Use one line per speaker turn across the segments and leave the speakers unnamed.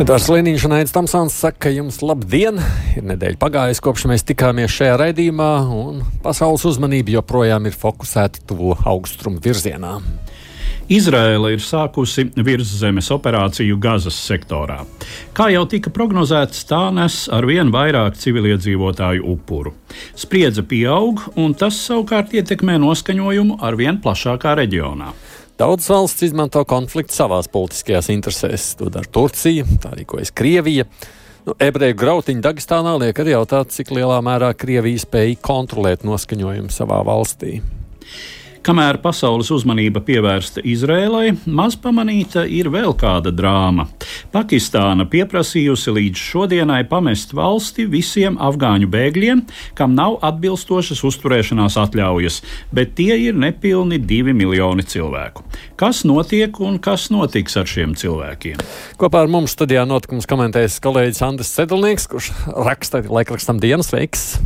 Edvards Liniņš un Aits Tamsons saka, ka jums labdien! Ir nedēļa pagājusi, kopš mēs tikāmies šajā raidījumā, un pasaules uzmanība joprojām ir fokusēta tuvo austrumu virzienā.
Izraela ir sākusi virszemes operāciju Gazas sektorā. Kā jau tika prognozēts, tā nes ar vien vairāk civiliedzīvotāju upuru. Spriedze pieaug, un tas savukārt ietekmē noskaņojumu ar vien plašākā reģionā.
Daudz valsts izmanto konfliktu savās politiskajās interesēs. To dara Turcija, tā rīkojas Krievija. Nu, ebreju grautiņu Dagestānā liek arī jautāt, cik lielā mērā Krievija spēja kontrolēt noskaņojumu savā valstī.
Kamēr pasaules uzmanība pievērsta Izrēlai, maz pamanīta ir vēl kāda drāma. Pakistāna pieprasījusi līdz šodienai pamest valsti visiem afgāņu bēgļiem, kam nav atbilstošas uzturēšanās atļaujas, bet tie ir nepilni divi miljoni cilvēku. Kas notiek un kas notiks ar šiem cilvēkiem?
Kopā ar mums studijā notikums komentēs kolēģis Andris Sedlnieks, kurš raksta laikrakstam dienas veiks.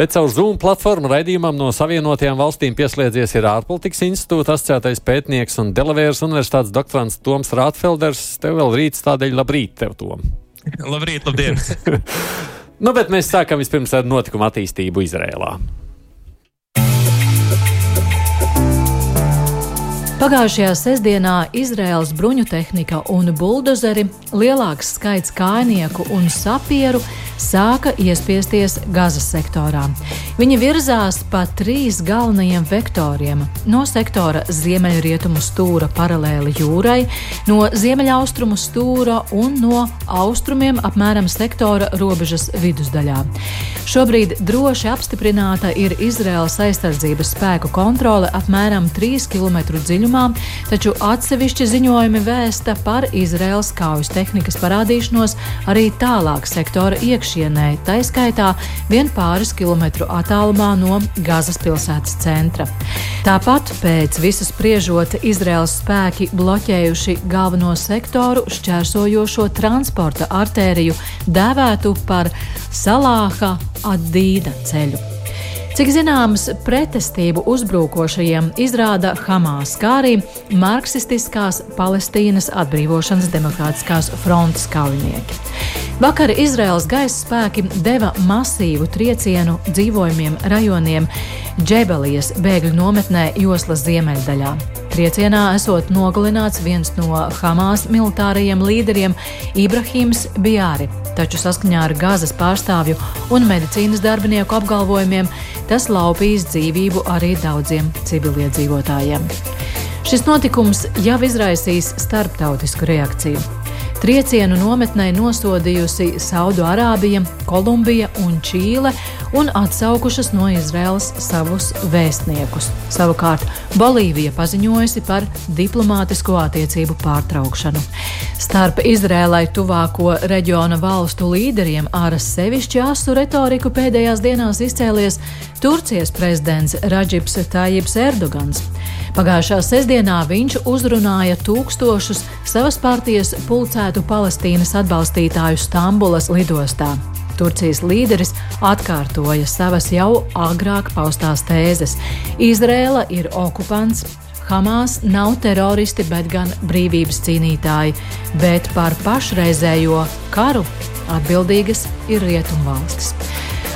Bet caur Zoom platformu raidījumam no Savienotajām valstīm pieslēdzies ieradies ir ārpolitikas institūta asociētais pētnieks un Delavēras universitātes doktorants Toms Rātfelders. Tev vēl rīts, tādēļ labrīt tev, Tom.
labrīt, labdien!
nu, bet mēs sākam vispirms ar notikumu attīstību Izrēlā.
Pagājušajā sestdienā Izraels bruņu tehnika un buldozeri, lielāks skaits kājnieku un sapieru sāka iespiesties Gazas sektorā. Viņi virzās pa trīs galvenajiem vektoriem - no sektora ziemeļrietumu stūra paralēli jūrai, no ziemeļaustrumu stūra un no austrumiem apmēram sektora robežas vidusdaļā. Šobrīd droši apstiprināta ir Izraels aizsardzības spēku kontrole apmēram 3 km dziļumā taču atsevišķi ziņojumi vēsta par Izraels kaujas tehnikas parādīšanos arī tālāk sektora iekšienē, tā skaitā vien pāris kilometru attālumā no Gazas pilsētas centra. Tāpat pēc visas spriežot, Izraels spēki bloķējuši galveno sektoru šķērsojošo transporta artēriju, dēvētu par Salāha Adīda ceļu. Cik zināms, pretestību uzbrukošajiem izrāda Hamas, kā arī marksistiskās Palestīnas atbrīvošanas demokrātiskās frontes kaujinieki. Vakar Izraels gaisa spēki deva masīvu triecienu dzīvojumiem rajoniem Džebelijas bēgļu nometnē Joslas ziemeļdaļā. Triecienā esot nogalināts viens no Hamas militārajiem līderiem Ibrahims Bjāri, taču saskaņā ar Gazas pārstāvju un medicīnas darbinieku apgalvojumiem tas laupījis dzīvību arī daudziem civiliedzīvotājiem. Šis notikums jau izraisīs starptautisku reakciju. Triecienu nometnē nosodījusi Saudārābija, Kolumbija un Čīle un atsaukušas no Izraels savus vēstniekus. Savukārt Bolīvija paziņojusi par diplomātisko attiecību pārtraukšanu. Starp Izrēlai tuvāko reģiona valstu līderiem ar sevišķi asu retoriku pēdējās dienās izcēlies Turcijas prezidents Raģips Tājibs Erdogans. Pagājušā sestdienā viņš uzrunāja tūkstošus savas partijas pulcētu Palestīnas atbalstītāju Stambulas lidostā. Turcijas līderis atkārtoja savas jau agrāk paustās tēzes. Izrēla ir okupants, Hamas nav teroristi, bet gan brīvības cīnītāji, bet par pašreizējo karu atbildīgas ir Rietumvalstis.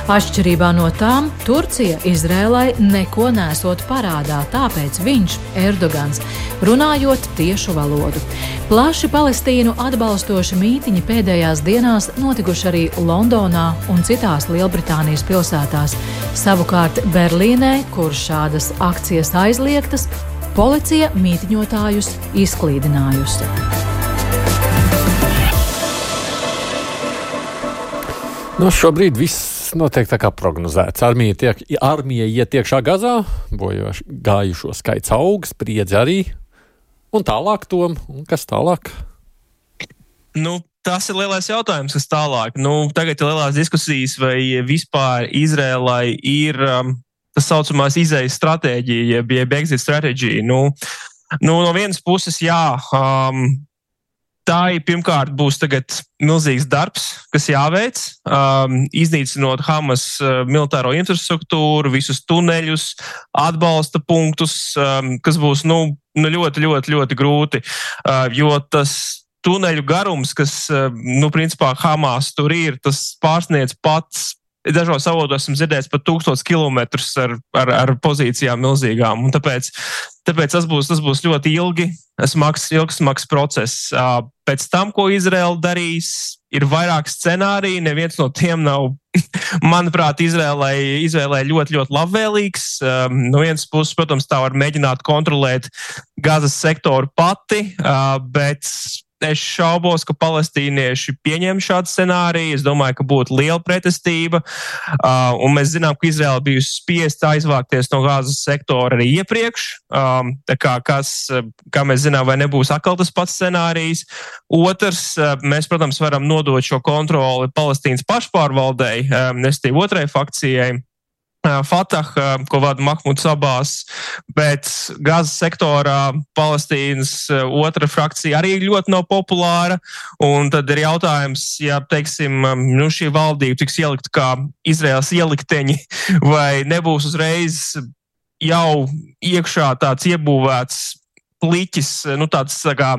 Atšķirībā no tām, Turcija Izrēlai neko nesot parādā, tāpēc viņš, Erdogans, runājot tiešu valodu. Plaši Palestīnu atbalstoši mītiņi pēdējās dienās notikuši arī Londonā un citās Lielbritānijas pilsētās. Savukārt Berlīnē, kur šādas akcijas aizliegtas, policija mītiņotājus izklīdinājusi.
Nu, šobrīd viss notiek tā kā prognozēts. Armija, tiek, armija iet iekšā gazā, bojoši gājušo skaits aug, spriedzi arī. Un tālāk, Tom, un kas tālāk?
Nu, tas ir lielais jautājums, kas tālāk. Nu, tagad ir lielās diskusijas, vai vispār Izrēlai ir um, tas saucamās izējas stratēģija, jeb exit stratēģija. Nu, nu, no vienas puses, jā, um, Tā ir pirmkārt būs milzīgs darbs, kas jāveic, um, iznīcinot Hamas uh, militāro infrastruktūru, visus tuneļus, atbalsta punktus, um, kas būs nu, nu ļoti, ļoti, ļoti grūti, uh, jo tas tuneļu garums, kas, uh, nu, principā Hamas tur ir, tas pārsniedz pats Dažos avotos esmu dzirdējis pat tūkstotis kilometrus ar, ar, ar pozīcijām milzīgām. Tāpēc, tāpēc tas, būs, tas būs ļoti ilgi, smags, ilgs, smags process. Pēc tam, ko Izraela darīs, ir vairāk scenāriju. Neviens no tiem nav, manuprāt, Izrēlai, Izrēlai ļoti, ļoti labvēlīgs. No vienas puses, protams, tā var mēģināt kontrolēt Gazas sektoru pati, bet Es šaubos, ka palestīnieši pieņem šādu scenāriju. Es domāju, ka būtu liela pretestība. Uh, un mēs zinām, ka Izraela bijusi spiesta aizvākties no gāzes sektora arī iepriekš. Um, kā, kas, kā mēs zinām, vai nebūs atkal tas pats scenārijs. Otrs, uh, mēs, protams, varam nodot šo kontroli Palestīnas pašpārvaldei, um, nestīvi otrai fakcijai. Fatah, ko vada Mahmuds Abās, bet Gazas sektorā Palestīnas otra frakcija arī ļoti nav populāra. Tad ir jautājums, ja teiksim, nu, šī valdība tiks ielikt kā Izraels ielikteņi, vai nebūs uzreiz jau iekšā tāds iebūvēts pliķis, nu, tāds tā kā,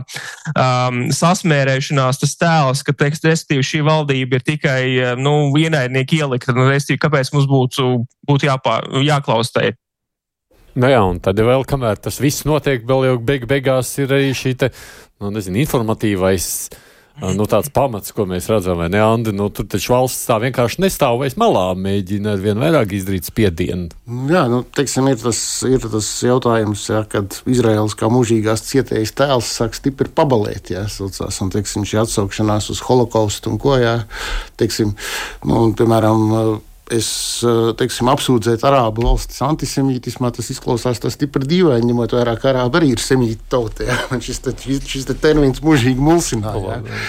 um, sasmērēšanās, tēls, ka, teiks, šī valdība ir tikai nu, ienaidnieki ielikta. Nu, respektīvi, kāpēc mums būtu, būtu jāpā, jāklaustai?
Nu jā, un tad vēl, kamēr tas viss notiek, vēl jau beig beigās ir arī šī te, nu, nezinu, informatīvais nu, tāds pamats, ko mēs redzam, vai ne, Andi? Nu, tur taču valsts tā vienkārši nestāv vairs malā, mēģina ar vien vairāk izdarīt spiedienu.
Jā, nu, teiksim, ir tas, ir tas jautājums, ja, kad Izraels kā mūžīgās cietējas tēls sāk stipri pabalēt, ja, saucās, un, teiksim, šī atsaukšanās uz holokaustu un ko, jā, teiksim, nu, un, piemēram, es eh, teiksim, apsūdzēt arābu valstis antisemītismā, tas izklausās tas stipri dīvaini, ņemot vērā, ka arābi arī ir semīti tauta. Ja? Šis, te, šis te termins mūžīgi mulsināja. Ja?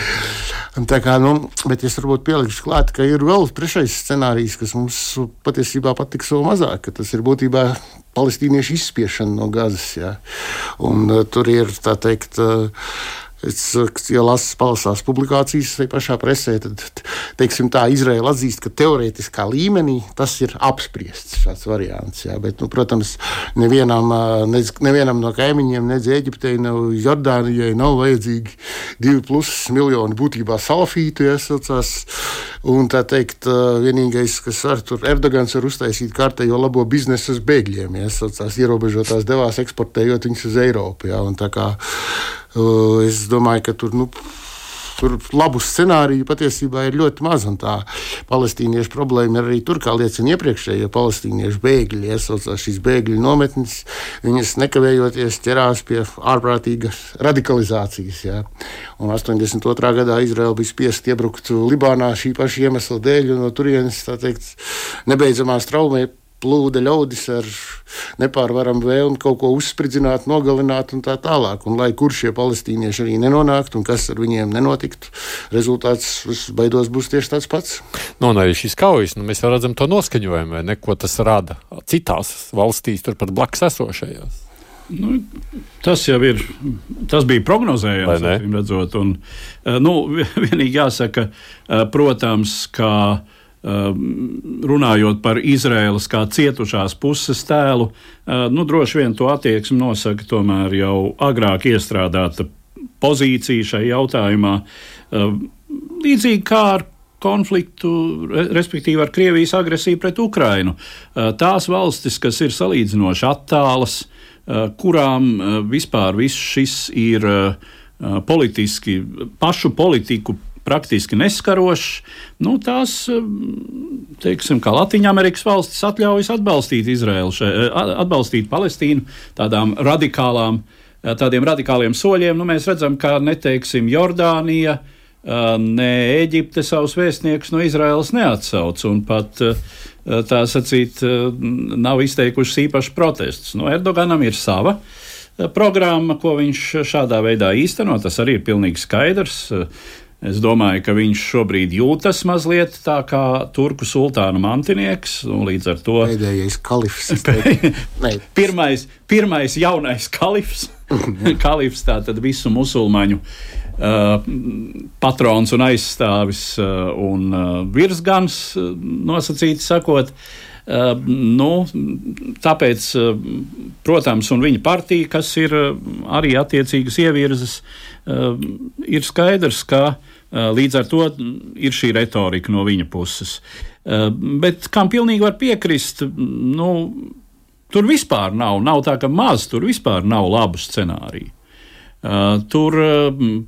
Tā kā, nu, bet es varbūt pielikšu klāt, ka ir vēl trešais scenārijs, kas mums patiesībā patiks vēl mazāk, ka tas ir būtībā palestīniešu izspiešana no gazas. Un, uh, tur ir tā teikt. Uh, Es, ja lasu palasās publikācijas pašā presē, tad teiksim, tā Izraela atzīst, ka teorētiskā līmenī tas ir apspriests šāds variants. Jā, bet, nu, protams, nevienam, nec, nevienam no kaimiņiem, nec Eģiptei, ne Jordānijai nav vajadzīgi divi plus miljoni būtībā salafītu. Iesaucās, un tā teikt, vienīgais, kas var tur Erdogans var uztaisīt kārtējo labo biznesu uz bēgļiem, iesaucās ierobežotās devās eksportējot viņus uz Eiropu. Jā, Es domāju, ka tur. Nu, Tur labu scenāriju patiesībā ir ļoti maz. Tā palestīniešu problēma ir arī tur, kā liecina iepriekšējie palestīniešu bēgļi. Iesaucās šīs bēgļu nometnes, viņas nekavējoties ķerās pie ārprātīgas radikalizācijas. Jā. Un 82. gadā Izraela bija spiest iebrukt Libānā šī paša iemesla dēļ, un no turienes teikt, nebeidzamā straumē plūda ļaudis ar nepārvaramu vēlmi kaut ko uzspridzināt, nogalināt un tā tālāk. Un lai kur šie palestīnieši arī nenonāktu un kas ar viņiem nenotiktu, rezultāts, es baidos, būs tieši tāds pats.
Nu, un arī šīs kaujas, nu, mēs jau redzam to noskaņojumu, vai ne, ko tas rada citās valstīs, turpat blakus esošajās.
Nu, tas jau ir. Tas bija prognozējams, redzot. Un, eh, nu, vienīgi jāsaka, eh, protams, ka runājot par Izraēlas kā cietušās puses tēlu, ehm, nu, droši vien to attieksmi nosaka tomēr jau agrāk iestrādāta pozīcija šai jautājumā. Ehm, līdzīgi kā ar konfliktu, respektīvi ar Krievijas agresiju pret Ukrainu. Tās valstis, kas ir salīdzinoši attālas, kurām vispār viss šis ir politiski, pašu politiku praktiski neskarošs. Nu, tās, um, teiksim, kā Latvijas valstis atļaujas atbalstīt Izraelu, še, eh, atbalstīt Palestīnu tādām radikālām, eh, tādiem radikāliem soļiem. Nu, mēs redzam, ka neteiksim Jordānija. Eh, ne Eģipte savus vēstniekus no Izraēlas neatsauc, un pat tā sacīt, nav izteikušas īpašas protestus. Nu, Erdoganam ir sava programma, ko viņš šādā veidā īsteno. Tas arī ir pilnīgi skaidrs. Es domāju, ka viņš šobrīd jūtas mazliet tā kā turku sultāna mantinieks. Līdz ar to
pēdējais kalifs.
pirmais, pirmais jaunais kalifs. kalifs tātad visu musulmaņu uh, patrons un aizstāvis uh, un uh, virsgans, uh, nosacīti sakot. Uh, nu, tāpēc, uh, protams, un viņa partija, kas ir uh, arī attiecīgas ievirzes, ir skaidrs, ka līdz ar to ir šī retorika no viņa puses. Bet kam pilnīgi var piekrist, nu, tur vispār nav, nav tā, ka maz tur vispār nav labu scenāriju. Tur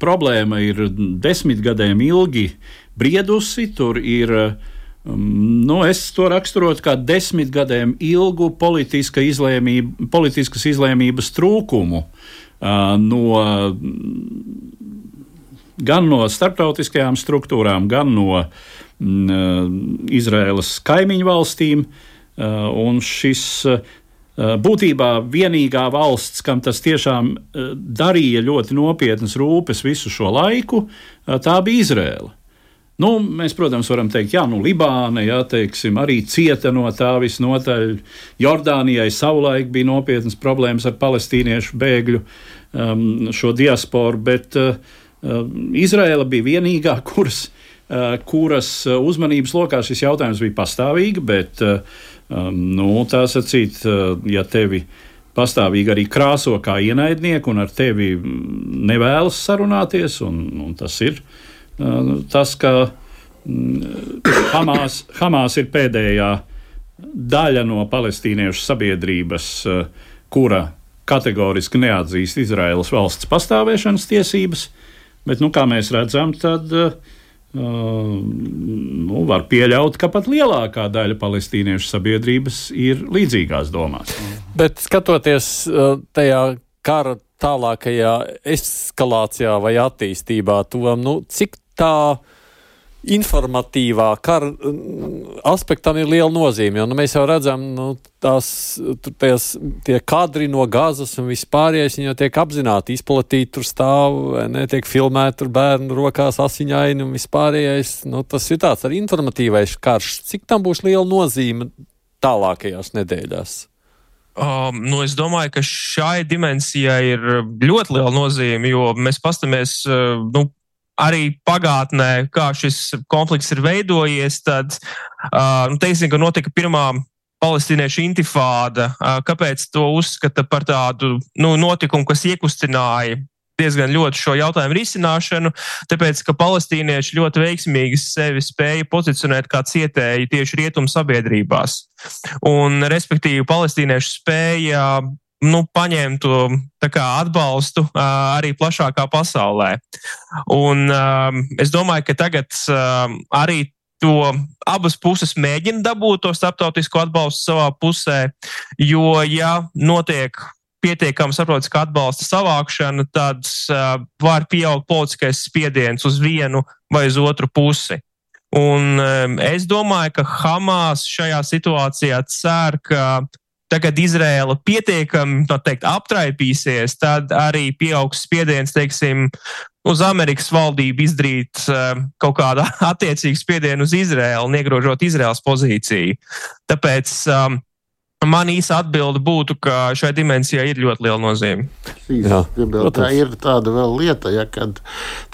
problēma ir desmit gadiem ilgi briedusi, tur ir uh, nu, es to raksturotu kā desmit gadiem ilgu politiska izlēmība, politiskas izlēmības trūkumu uh, no, gan no starptautiskajām struktūrām, gan no mm, Izraēlas kaimiņu valstīm. Uh, un šis uh, būtībā vienīgā valsts, kam tas tiešām darīja ļoti nopietnas rūpes visu šo laiku, tā bija Izraela. Nu, mēs, protams, varam teikt, ka nu, Libāna jā, teiksim, arī cieta no tā visnotaļ. Jordānijai savulaik bija nopietnas problēmas ar palestīniešu bēgļu um, šo diasporu, bet uh, Izraela bija vienīgā, kuras, uh, kuras uzmanības lokā šis jautājums bija pastāvīgi. Bet, uh, um, nu, tā sacīt, uh, ja tevi pastāvīgi arī krāso kā ienaidnieku un ar tevi nevēlas sarunāties, un, un tas ir tas, ka mm, Hamas, Hamas ir pēdējā daļa no palestīniešu sabiedrības, kura kategoriski neatzīst Izraēlas valsts pastāvēšanas tiesības, bet, nu, kā mēs redzam, tad uh, nu, var pieļaut, ka pat lielākā daļa palestīniešu sabiedrības ir līdzīgās domās.
Bet skatoties tajā kara tālākajā eskalācijā vai attīstībā, to, nu, cik tā informatīvā kara aspektam ir liela nozīme. Jo, nu, mēs jau redzam, nu, tās ties, tie kadri no gazas un vispārējais jau tiek apzināti izplatīti, tur stāv, netiek filmēti tur bērnu rokās asiņaini un vispārējais. Nu, tas ir tāds arī informatīvais karš. Cik tam būs liela nozīme tālākajās nedēļās?
Um, nu, es domāju, ka šai dimensijai ir ļoti liela nozīme, jo mēs paskatāmies uh, nu, arī pagātnē, kā šis konflikts ir veidojies, tad, uh, nu, teiksim, ka notika pirmā palestīniešu intifāda. Uh, kāpēc to uzskata par tādu nu, notikumu, kas iekustināja diezgan ļoti šo jautājumu risināšanu, tāpēc, ka palestīnieši ļoti veiksmīgi sevi spēja pozicionēt kā cietēji tieši rietumu sabiedrībās. Un, respektīvi, palestīnieši spēja nu, paņemtu kā, atbalstu uh, arī plašākā pasaulē. Un uh, es domāju, ka tagad uh, arī to abas puses mēģina dabūt to starptautisko atbalstu savā pusē, jo, ja notiek pietiekama starptautiskā atbalsta savākšana, tad uh, var pieaugt politiskais spiediens uz vienu vai uz otru pusi. Un um, es domāju, ka Hamas šajā situācijā cer, ka tagad Izrēla pietiekami teikt, aptraipīsies, tad arī pieaugs spiediens, teiksim, uz Amerikas valdību izdarīt uh, kaut kādu attiecīgu spiedienu uz Izrēlu, negrožot Izrēlas pozīciju. Tāpēc um, Man īsa atbilde būtu, ka šai dimensijai ir ļoti liela nozīme.
Jā, tā ir tāda vēl lieta, ja, kad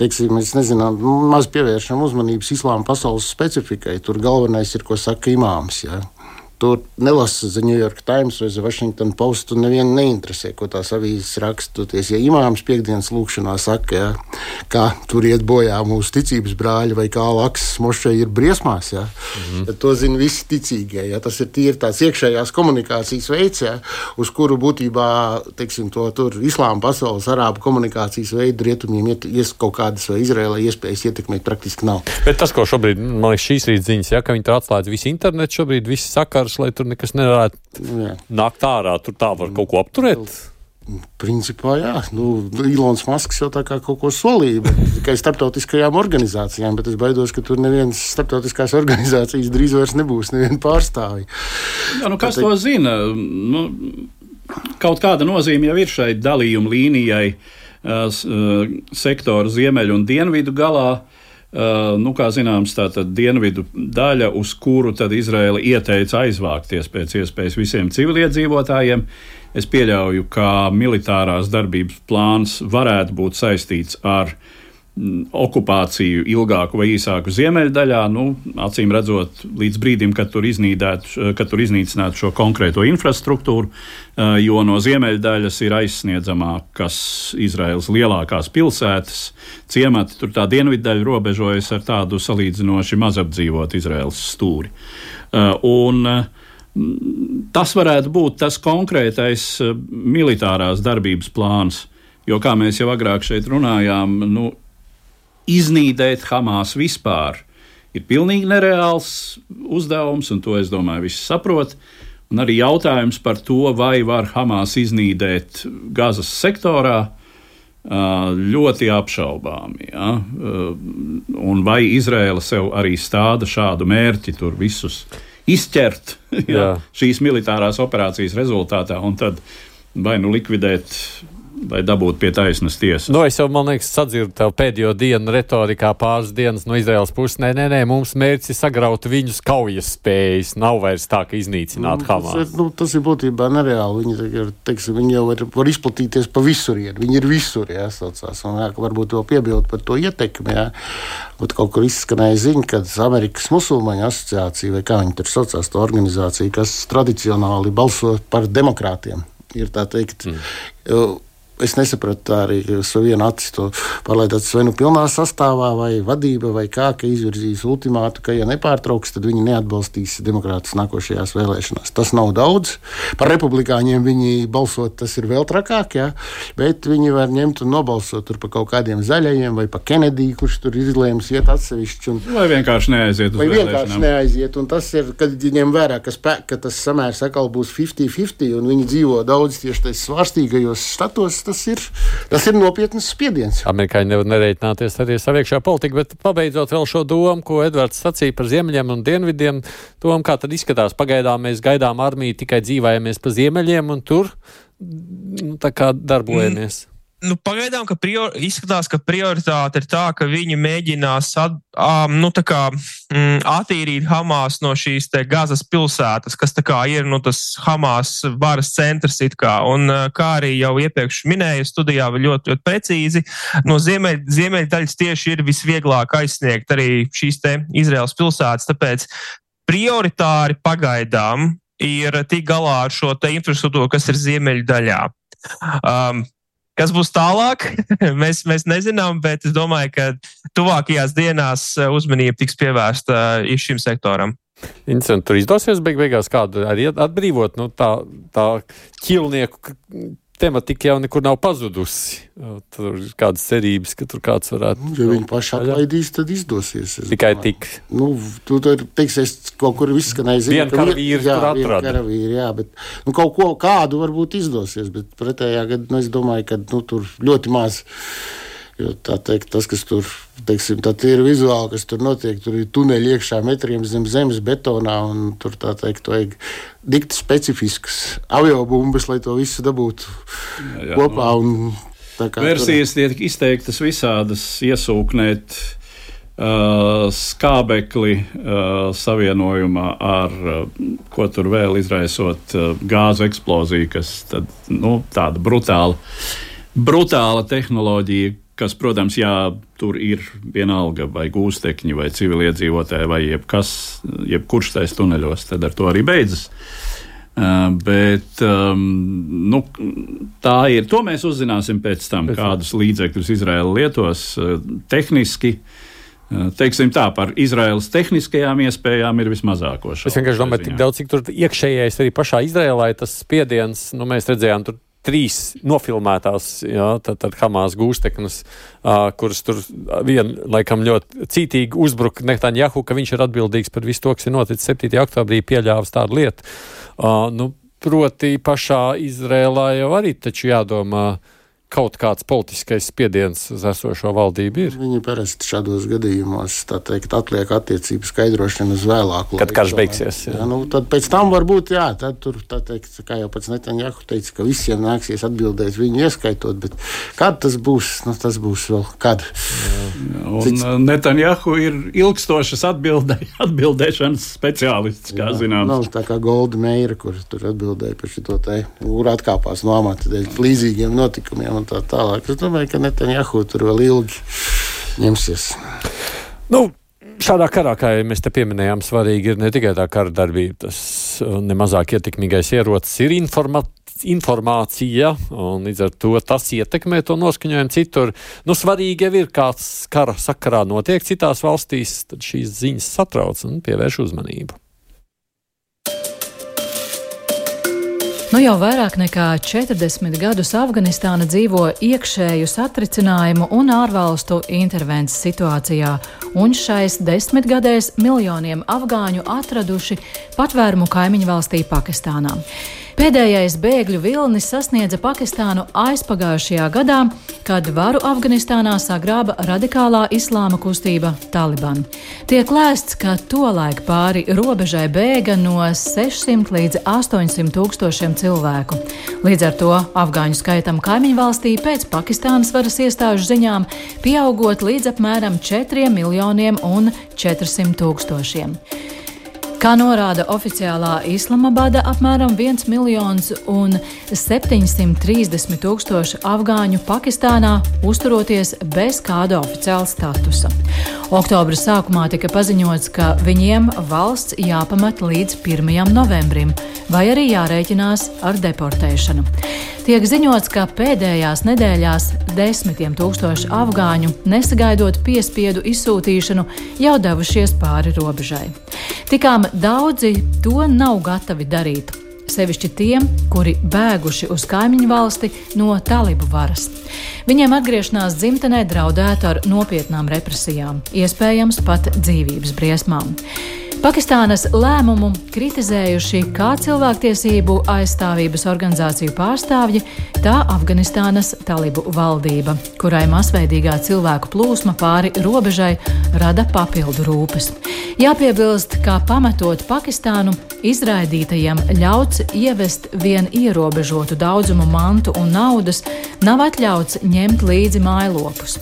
teiksim, mēs nezinām, maz pievēršam uzmanības islāma pasaules specifikai. Tur galvenais ir, ko saka imāms. Ja. Tur nelasa The New York Times vai The Washington Post. Tur nevienu neinteresē, ko tās avīzes rakstoties. Ja imāms piekdienas lūkšanā saka, ja, ka tur iet bojā mūsu ticības brāļi vai kā laks mošai ir briesmās, ja, mm -hmm. tad to zina visi ticīgie. Ja. Tas ir tīri tāds iekšējās komunikācijas veids, ja, uz kuru būtībā teiksim, to islāma pasaules, arābu komunikācijas veidu rietumiem iet, ies kaut kādas vai Izrēlai iespējas ietekmēt praktiski nav.
Bet tas, ko šobrīd, man liekas, šīs rīta ziņas, ja, ka viņi tur atslēdz visu internetu, šobrīd viss sakars ierobežots, lai tur nekas nevarētu nākt ārā. Tur tā var kaut ko apturēt.
Principā, jā, nu, Ilons Masks jau tā kā kaut ko solīja, tikai starptautiskajām organizācijām, bet es baidos, ka tur nevienas starptautiskās organizācijas drīz vairs nebūs, neviena pārstāvja.
Jā, nu, kas Tad, to zina? Nu, kaut kāda nozīme jau ir šai dalījuma līnijai uh, sektoru ziemeļu un dienvidu galā. Uh, nu, kā zināms, tā tad dienvidu daļa, uz kuru tad Izraela ieteica aizvākties pēc iespējas visiem civiliedzīvotājiem. Es pieļauju, ka militārās darbības plāns varētu būt saistīts ar uh, okupāciju ilgāku vai īsāku ziemeļdaļā, nu, acīm redzot, līdz brīdim, kad tur, kad tur iznīcinātu šo konkrēto infrastruktūru, eh, jo no ziemeļdaļas ir aizsniedzamākas Izraels lielākās pilsētas, ciemati, tur tā dienviddaļa robežojas ar tādu salīdzinoši mazapdzīvotu Izraels stūri. Eh, un, Tas varētu būt tas konkrētais eh, militārās darbības plāns, jo, kā mēs jau agrāk šeit runājām, nu, iznīdēt Hamas vispār ir pilnīgi nereāls uzdevums, un to es domāju, visi saprot. Un arī jautājums par to, vai var Hamas iznīdēt Gazas sektorā, ļoti apšaubāmi. Ja? Un vai Izraela sev arī stāda šādu mērķi, tur visus izķert ja? šīs militārās operācijas rezultātā, un tad vai nu likvidēt lai dabūtu pie taisnas tiesas.
Nu, es jau, man liekas, sadzirdu tev pēdējo dienu retorikā pāris dienas no Izraels puses. Nē, nē, nē, mums mērķis ir sagraut viņus kaujas spējas. Nav vairs tā, ka iznīcināt
nu,
Hamas.
Tas ir, nu, tas ir būtībā nereāli. Viņi, ir, teiksim, viņi jau var, var izplatīties pa visurienu. Viņi ir visur, jā, saucās. Un, jā, varbūt vēl piebilst par to ietekmi. Jā. Bet kaut kur izskanēja ziņa, ka Amerikas musulmaņu asociācija, vai kā viņi tur saucās, tā organizācija, kas tradicionāli balso par demokrātiem, ir tā teikt. Mm es nesapratu arī uz vienu aci to pārliecināts, vai nu pilnā sastāvā, vai vadība, vai kā, ka izvirzīs ultimātu, ka, ja nepārtrauks, tad viņi neatbalstīs demokrātus nākošajās vēlēšanās. Tas nav daudz. Par republikāņiem viņi balsot, tas ir vēl trakāk, ja? bet viņi var ņemt un nobalsot par kaut kādiem zaļajiem vai par Kenediju, kurš tur izlēms iet atsevišķi. Un,
vai vienkārši neaiziet uz vai
vienkārši neaiziet. Un tas ir, kad ņem vērā, ka, spē, ka tas samērs atkal būs 50-50 un viņi dzīvo daudz tieši tajos svārstīgajos štatos tas ir, tas ir nopietns spiediens.
Amerikāņi nevar nereiķināties arī ar saviekšā politiku, bet pabeidzot vēl šo domu, ko Edvards sacīja par ziemeļiem un dienvidiem, domu, kā tad izskatās. Pagaidām mēs gaidām armiju, tikai dzīvājamies pa ziemeļiem un tur nu, tā kā darbojamies. Mm.
Nu, pagaidām, ka prior, izskatās, ka prioritāte ir tā, ka viņi mēģinās at, um, nu, kā, mm, attīrīt Hamas no šīs Gazas pilsētas, kas ir nu, tas Hamas varas centrs. Kā. Un, kā arī jau iepriekš minēju, studijā ļoti, ļoti precīzi, no ziemeļ, ziemeļdaļas tieši ir visvieglāk aizsniegt arī šīs Izraels pilsētas. Tāpēc prioritāri pagaidām ir tik galā ar šo infrastruktūru, kas ir ziemeļdaļā. Um, Kas būs tālāk, mēs, mēs nezinām, bet es domāju, ka tuvākajās dienās uh, uzmanība tiks pievērsta uh, šim sektoram.
Interesanti, tur izdosies beig beigās kādu arī atbrīvot nu, tā, tā ķilnieku tematika jau nekur nav pazudusi. Tur ir kādas cerības, ka tur kāds varētu.
Nu, ja viņi paši atlaidīs, tad izdosies.
Tikai tik.
Nu, tu tur teiksi, es kaut kur izskanēju,
zinu, ka karavīri
jā,
tur atrada.
Karavīri, jā, bet nu, kaut ko kādu varbūt izdosies, bet pretējā gadā nu, es domāju, ka nu, tur ļoti maz. Jo, teikt, tas, kas tur teiksim, ir vizuāli, kas tur notiek, tur ir tuneļi iekšā metriem zem zemes betonā. Tur tā teikt, vajag dikti specifiskas aviobumbas, lai to visu dabūtu jā, jā, kopā.
Nu, versijas tur... tiek izteiktas visādas, iesūknēt. Uh, skābekli uh, savienojumā ar uh, ko tur vēl izraisot uh, gāzu eksploziju, kas tad, nu, tāda brutāla, brutāla tehnoloģija, kas, protams, jā, tur ir vienalga vai gūstekņi, vai civiliedzīvotāji, vai jebkas, jebkurš tais tuneļos, tad ar to arī beidzas. Uh, bet um, nu, tā ir. To mēs uzzināsim pēc tam, pēc kādus līdzekļus Izraela lietos uh, tehniski. Uh, teiksim tā, par Izraēlas tehniskajām iespējām ir vismazāko.
Es vienkārši domāju, tik daudz, cik tur iekšējais arī pašā Izraēlā ir tas spiediens, nu, mēs redzējām, tur trīs nofilmētās jā, tad, tad Hamas gūsteknes, uh, kuras tur viena laikam ļoti cītīgi uzbruka Netanjahu, ka viņš ir atbildīgs par visu to, kas ir noticis 7. oktobrī, pieļāvis tādu lietu. Uh, nu, proti pašā Izrēlā jau arī taču jādomā, kaut kāds politiskais spiediens uz esošo valdību ir?
Viņi parasti šādos gadījumos, tā teikt, atliek attiecību skaidrošanu uz vēlāku
laiku. Kad karš beigsies.
Jā. Jā, nu, tad pēc tam varbūt, jā, tad tur, tā teikt, kā jau pats Netanjahu teica, ka visiem nāksies atbildēt viņu ieskaitot, bet kad tas būs, nu, tas būs vēl kad.
Un Cits... Netanjahu ir ilgstošas atbildē, atbildēšanas speciālists, kā zinām.
Nav tā kā Golda Meira, kur tur atbildēja par šo te, kur atkāpās no amata dēļ līdzīgiem notikumiem un tā tālāk. Es domāju, ka Netanjahu tur vēl ilgi ņemsies.
Nu, Šādā karā, kā jau mēs te pieminējām, svarīgi ir ne tikai tā kara darbība, tas nemazāk ietekmīgais ierocis ir informācija, un līdz ar to tas ietekmē to noskaņojumu citur. Nu, svarīgi jau ir, kāds kara sakarā notiek citās valstīs, tad šīs ziņas satrauc un pievērš uzmanību.
Nu jau vairāk nekā 40 gadus Afganistāna dzīvo iekšēju satricinājumu un ārvalstu intervences situācijā, un šais desmitgadēs miljoniem afgāņu atraduši patvērumu kaimiņu valstī Pakistānā. Pēdējais bēgļu vilnis sasniedza Pakistānu aizpagājušajā gadā, kad varu Afganistānā sagrāba radikālā islāma kustība Taliban. Tiek lēsts, ka tolaik pāri robežai bēga no 600 līdz 800 tūkstošiem cilvēku. Līdz ar to afgāņu skaitam kaimiņu valstī pēc Pakistānas varas iestāžu ziņām pieaugot līdz apmēram 4 miljoniem un 400 tūkstošiem. Kā norāda oficiālā Islamabada, apmēram 1 miljons un 730 tūkstoši afgāņu Pakistānā uzturoties bez kāda oficiāla statusa. Oktobra sākumā tika paziņots, ka viņiem valsts jāpamet līdz 1. novembrim, vai arī jārēķinās ar deportēšanu. Tiek ziņots, ka pēdējās nedēļās desmitiem tūkstoši afgāņu, nesagaidot piespiedu izsūtīšanu, jau devušies pāri robežai. Tikām daudzi to nav gatavi darīt. Sevišķi tiem, kuri bēguši uz kaimiņu valsti no talibu varas. Viņiem atgriešanās dzimtenē draudētu ar nopietnām represijām, iespējams pat dzīvības briesmām. Pakistānas lēmumu kritizējuši kā cilvēktiesību aizstāvības organizāciju pārstāvji, tā Afganistānas talibu valdība, kurai masveidīgā cilvēku plūsma pāri robežai rada papildu rūpes. Jāpiebilst, ka pametot Pakistānu, izraidītajiem ļauts ievest vien ierobežotu daudzumu mantu un naudas, nav atļauts ņemt līdzi mājlopus.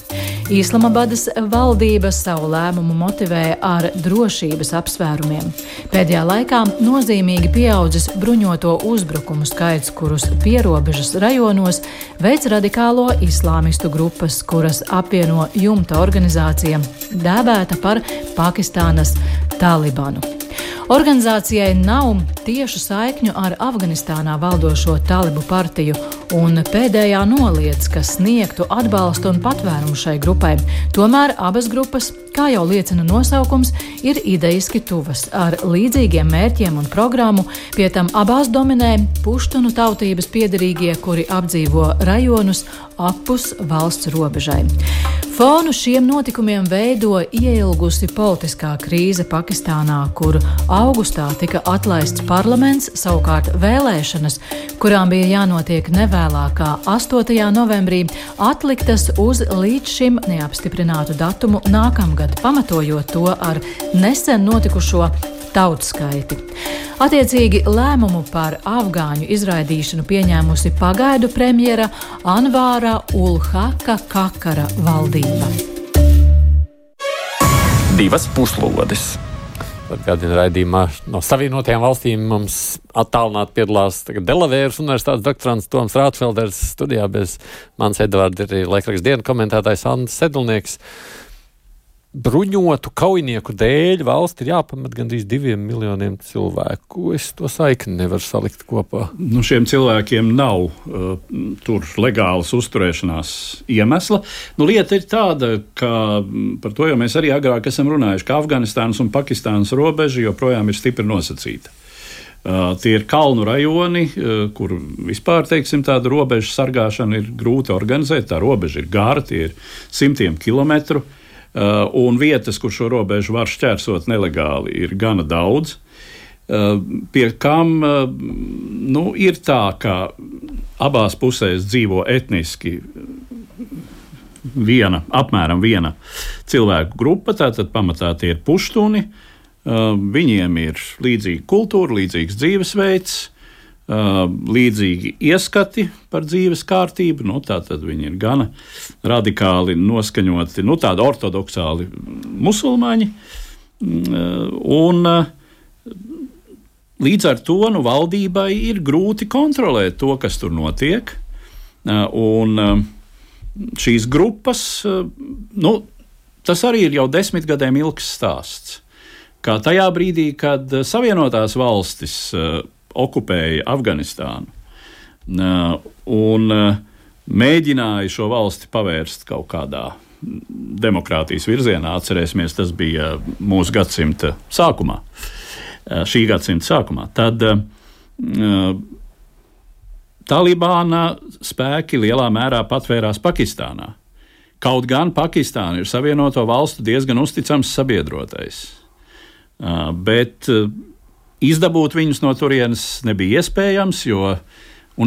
Islamabadas valdība savu lēmumu motivēja ar drošības apsvērumiem. Pēdējā laikā nozīmīgi pieaudzis bruņoto uzbrukumu skaits, kurus pierobežas rajonos veids radikālo islāmistu grupas, kuras apvieno jumta organizācija, dēvēta par Pakistānas Talibanu. Organizācijai nav tiešu saikņu ar Afganistānā valdošo talibu partiju, un pēdējā noliedz, ka sniegtu atbalstu un patvērumu šai grupai. Tomēr abas grupas, kā jau liecina nosaukums, ir idejiski tuvas, ar līdzīgiem mērķiem un programmu. Pie tam abās dominē puštunu tautības piedarīgie, kuri apdzīvo rajonus apus valsts robežai. Fonu šiem notikumiem veido ieilgusi politiskā krīze Pakistānā, kur augustā tika atlaists parlaments, savukārt vēlēšanas, kurām bija jānotiek nevēlākā 8. novembrī, atliktas uz līdz šim neapstiprinātu datumu nākamgad, pamatojot to ar nesen notikušo tautskaiti. Attiecīgi lēmumu par afgāņu izraidīšanu pieņēmusi pagaidu premjera Anvāra Ulhaka Kakara valdība.
Divas puslodes.
Atgādina raidījumā. No Savienotajām valstīm mums attālināti piedalās Delavēras universitātes doktorants Toms Rātfelders. Studijā bez manas Edvarda ir laikraksta dienu komentētājs Andris Sedlnieks bruņotu kaujinieku dēļ valsts ir jāpamet gandrīz diviem miljoniem cilvēku. Es to saikni nevaru salikt kopā.
Nu, šiem cilvēkiem nav uh, tur legālas uzturēšanās iemesla. Nu, lieta ir tāda, ka mm, par to jau mēs arī agrāk esam runājuši, ka Afganistānas un Pakistānas robeža joprojām ir stipri nosacīta. Uh, tie ir kalnu rajoni, uh, kur vispār teiksim, tāda robeža sargāšana ir grūti organizēt. Tā robeža ir gara, tie ir simtiem kilometru. Uh, un vietas, kur šo robežu var šķērsot nelegāli, ir gana daudz. pie kam nu, ir tā, ka abās pusēs dzīvo etniski viena, apmēram viena cilvēku grupa, tātad pamatā tie ir puštuni. Viņiem ir līdzīga kultūra, līdzīgs dzīvesveids, līdzīgi ieskati par dzīves kārtību. Nu, tātad viņi ir gana radikāli noskaņoti, nu, tādi ortodoksāli musulmaņi. Uh, un, Līdz ar to nu, valdībai ir grūti kontrolēt to, kas tur notiek. Un, uh, šīs grupas, nu, tas arī ir jau desmit gadiem ilgs stāsts. Kā tajā brīdī, kad Savienotās valstis uh, okupēja Afganistānu un uh, mēģināja šo valsti pavērst kaut kādā demokrātijas virzienā, atcerēsimies, tas bija mūsu gadsimta sākumā, uh, šī gadsimta sākumā. Tad uh, Talibāna spēki lielā mērā patvērās Pakistānā. Kaut gan Pakistāna ir Savienoto valstu diezgan uzticams sabiedrotais. Bet izdabūt viņus no turienes nebija iespējams, jo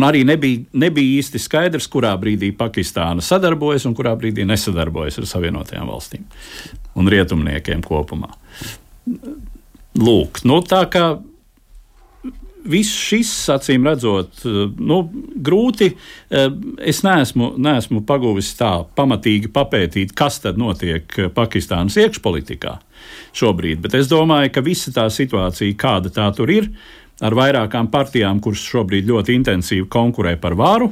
arī nebija, nebija īsti skaidrs, kurā brīdī Pakistāna sadarbojas un kurā brīdī nesadarbojas ar Savienotajām valstīm un rietumniekiem kopumā. Lūk, nu, tā kā viss šis, acīm redzot, nu, grūti. Es neesmu, neesmu paguvis tā pamatīgi papētīt, kas tad notiek Pakistānas iekšpolitikā šobrīd, bet es domāju, ka visa tā situācija, kāda tā tur ir, ar vairākām partijām, kuras šobrīd ļoti intensīvi konkurē par varu,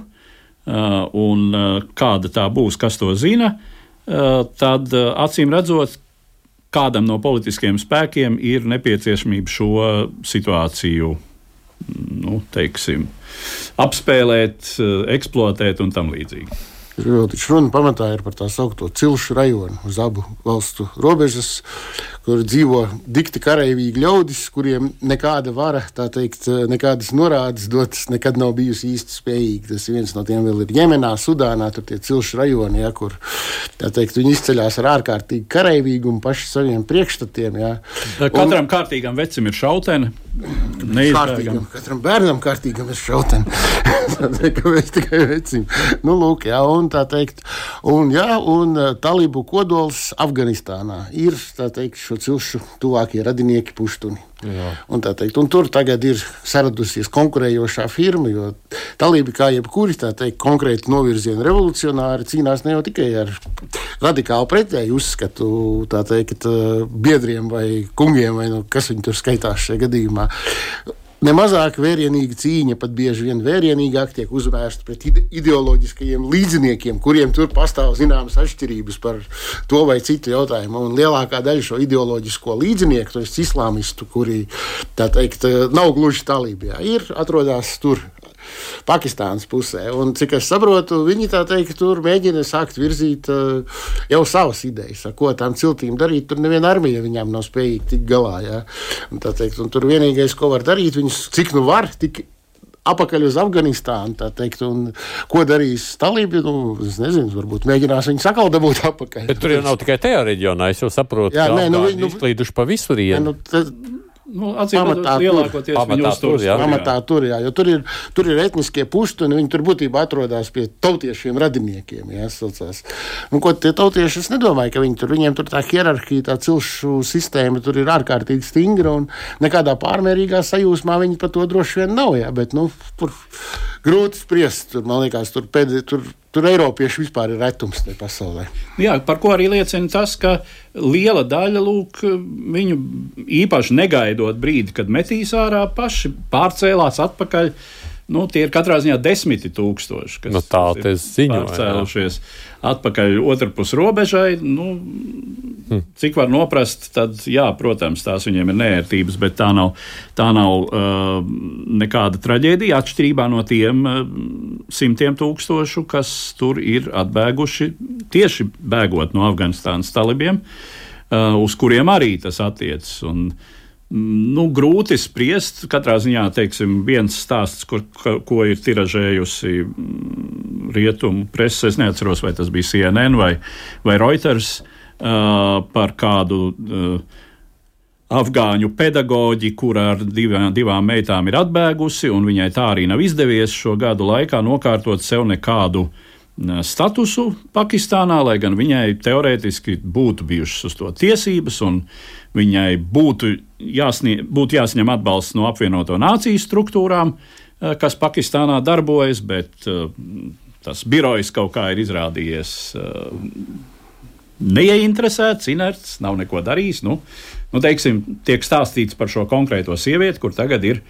un kāda tā būs, kas to zina, tad acīm redzot, kādam no politiskiem spēkiem ir nepieciešamība šo situāciju nu, teiksim, apspēlēt, eksploatēt un tam līdzīgi.
Taču runa pamatā ir par tā saucamo cilšu rajonu uz abu valstu robežas, kur dzīvo dikti karavīgi ļaudis, kuriem nekāda vara, tā teikt, nekādas norādes dotas nekad nav bijusi īsti spējīga. Tas viens no tiem vēl ir Jemenā, Sudānā, tur tie cilšu rajoni, ja, kur teikt, viņi izceļas ar ārkārtīgi karavīgumu paši saviem priekšstatiem. Ja.
Katram un, kārtīgam vecim ir šautene.
Kārtīgam, katram bērnam kārtīgam ir šautene. Kāpēc tikai vecim? Nu, lūk, jā, un tā teikt, un, jā, un uh, talību kodols Afganistānā ir, tā teikt, šo cilšu tuvākie radinieki puštuni. Teikt, tur tagad ir saradusies konkurējošā firma, jo talība, kā jebkuri teikt, konkrēti novirziena revolucionāri, cīnās ne jau tikai ar radikālu pretēju uzskatu teikt, uh, biedriem vai kungiem, vai nu, kas viņi tur skaitās šajā gadījumā nemazāk vērienīga cīņa, pat bieži vien vērienīgāk tiek uzvērsta pret ide ideoloģiskajiem līdziniekiem, kuriem tur pastāv zināmas atšķirības par to vai citu jautājumu. Un lielākā daļa šo ideoloģisko līdzinieku, to ir islāmistu, kuri teikt, nav gluži talībā, ir atrodas tur Pakistānas pusē. Un, cik es saprotu, viņi tā teikt, tur mēģina sākt virzīt uh, jau savas idejas, ko tām ciltīm darīt. Tur neviena armija viņām nav spējīga tikt galā. Ja? Un, teikt, un tur vienīgais, ko var darīt, viņus cik nu var, tik apakaļ uz Afganistānu. Teikt, ko darīs Talība? Nu, es nezinu, varbūt mēģinās viņu sakal dabūt atpakaļ.
Bet tur jau nav tikai tajā reģionā. Es jau saprotu, ka nu, nu, izklīduši pa visur. Nu,
Nu, pamatā lielākoties
pamatā tur, jā, pamatā tur, jā, jo tur ir, tur ir etniskie puštuni, viņi tur būtībā atrodas pie tautiešiem radiniekiem. Jā, nu, ko tie tautieši, es nedomāju, ka viņi tur, viņiem tur tā hierarhija, tā cilšu sistēma tur ir ārkārtīgi stingra un nekādā pārmērīgā sajūsmā viņi par to droši vien nav, jā, bet, nu, tur grūti spriest, tur, man liekas, tur pēdējā, tur Tur Eiropieši vispār ir retums pasaulē.
Jā, par ko arī liecina tas, ka liela daļa lūk, viņu īpaši negaidot brīdi, kad metīs ārā, paši pārcēlās atpakaļ. Nu, tie ir katrā ziņā desmiti tūkstoši, kas
nu, tā,
pārcēlušies jā. atpakaļ otrpus robežai. Nu, hm. Cik var noprast, tad, jā, protams, tās viņiem ir nērtības, bet tā nav, tā nav uh, nekāda traģēdija atšķirībā no tiem uh, simtiem tūkstošu, kas tur ir atbēguši tieši bēgot no Afganistānas talibiem, uh, uz kuriem arī tas attiecas. Nu, grūti spriest. Katrā ziņā teiksim, viens stāsts, kur, ko, ko ir tiražējusi mm, rietumu presse, es neatceros, vai tas bija CNN vai, vai Reuters, uh, par kādu uh, afgāņu pedagoģi, kur ar divām, divām meitām ir atbēgusi, un viņai tā arī nav izdevies šo gadu laikā nokārtot sev nekādu statusu Pakistānā, lai gan viņai teorētiski būtu bijušas uz to tiesības, un viņai būtu, jāsnie, būtu jāsaņem atbalsts no apvienoto nāciju struktūrām, kas Pakistānā darbojas, bet tas birojs kaut kā ir izrādījies neieinteresēts, inerts, nav neko darījis. Nu, nu, teiksim, tiek stāstīts par šo konkrēto sievieti, kur tagad ir.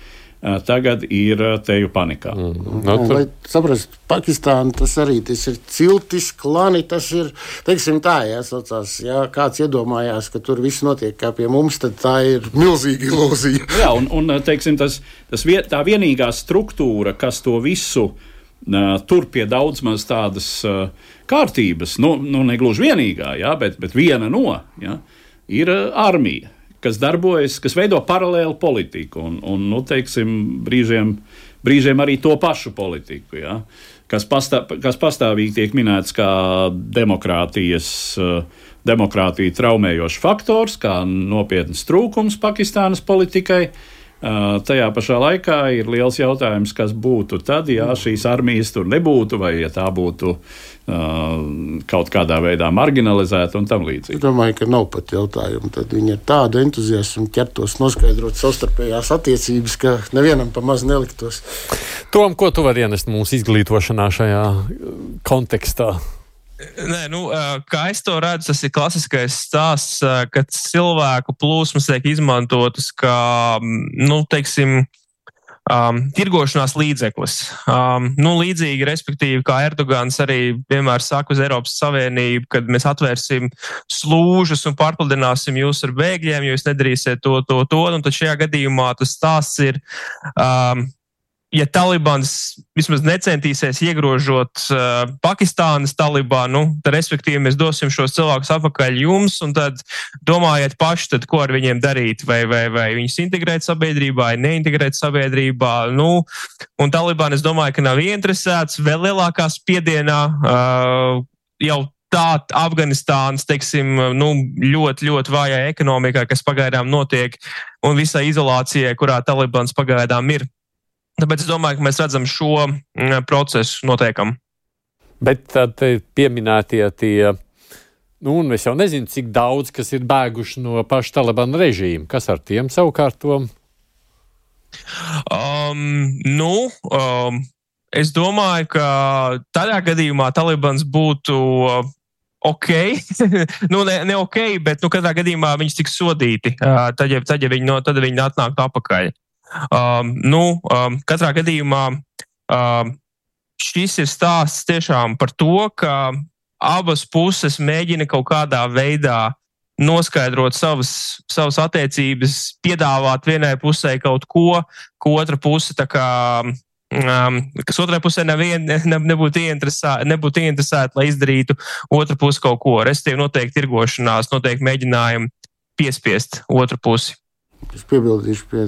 Tagad ir teju panikā. Mm.
No, tu... Lai saprastu, Pakistāna tas arī tas ir ciltis, klani. Tas ir, teiksim, tā, ja, saucās, ja kāds iedomājās, ka tur viss notiek kā pie mums, tad tā ir milzīga ilūzija.
Jā, un, un teiksim, tas, tas vie, tā vienīgā struktūra, kas to visu uh, tur pie daudz maz tādas kārtības, nu, nu ne gluži vienīgā, ja, bet, bet viena no, ja, ir armija, kas darbojas, kas veido paralēlu politiku un, un nu, teiksim, brīžiem, brīžiem arī to pašu politiku. Ja, kas, pastā, kas pastāvīgi tiek minēts kā demokrātijas, demokrātija traumējošs faktors, kā nopietns trūkums Pakistānas politikai. Tajā pašā laikā ir liels jautājums, kas būtu tad, ja šīs armijas tur nebūtu, vai ja tā būtu kaut kādā veidā marginalizēta un tam līdzīgi.
Es domāju, ka nav pat jautājumu. Tad viņi ar tādu entuziasmu ķertos noskaidrot savstarpējās attiecības, ka nevienam pa maz neliktos.
Tom, ko tu vari ienest mūsu izglītošanā šajā kontekstā?
Nē, nu, kā es to redzu, tas ir klasiskais stāsts, kad cilvēku plūsmas tiek izmantotas kā, nu, teiksim, um, tirgošanās līdzeklis. Um, nu, līdzīgi, respektīvi, kā Erdogans arī vienmēr saka uz Eiropas Savienību, kad mēs atvērsim slūžas un pārpludināsim jūs ar bēgļiem, jo jūs nedarīsiet to, to, to. Un tad šajā gadījumā tas stāsts ir. Um, ja Talibans vismaz necentīsies iegrožot uh, Pakistānas Talibanu, tad, respektīvi, mēs dosim šos cilvēkus atpakaļ jums, un tad domājiet paši, tad, ko ar viņiem darīt, vai, vai, vai viņus integrēt sabiedrībā, vai neintegrēt sabiedrībā. Nu, un Taliban, es domāju, ka nav ieinteresēts vēl lielākā spiedienā uh, jau tā Afganistānas, teiksim, nu, ļoti, ļoti vājā ekonomikā, kas pagaidām notiek, un visai izolācijai, kurā Talibans pagaidām ir. Tāpēc es domāju, ka mēs redzam šo mm, procesu notiekam.
Bet tad pieminētie tie, nu, un es jau nezinu, cik daudz, kas ir bēguši no paša Talibana režīma. Kas ar tiem savukārt to?
Um, nu, um, es domāju, ka tādā gadījumā Talibans būtu ok, nu, ne, ne ok, bet nu, katrā gadījumā viņš tiks sodīti. Uh, tad, ja, tad, ja viņi, no, tad viņi atnāktu atpakaļ. Um, nu, um, katrā gadījumā um, šis ir stāsts tiešām par to, ka abas puses mēģina kaut kādā veidā noskaidrot savas, savas attiecības, piedāvāt vienai pusē kaut ko, ko otra puse tā kā. Um, kas otrai pusē nevien, ne, nebūtu ieinteresēta, nebūtu ieinteresēta, lai izdarītu otru pusi kaut ko. Restīvi, noteikti tirgošanās, noteikti mēģinājumi piespiest otru pusi.
Es piebildīšu pie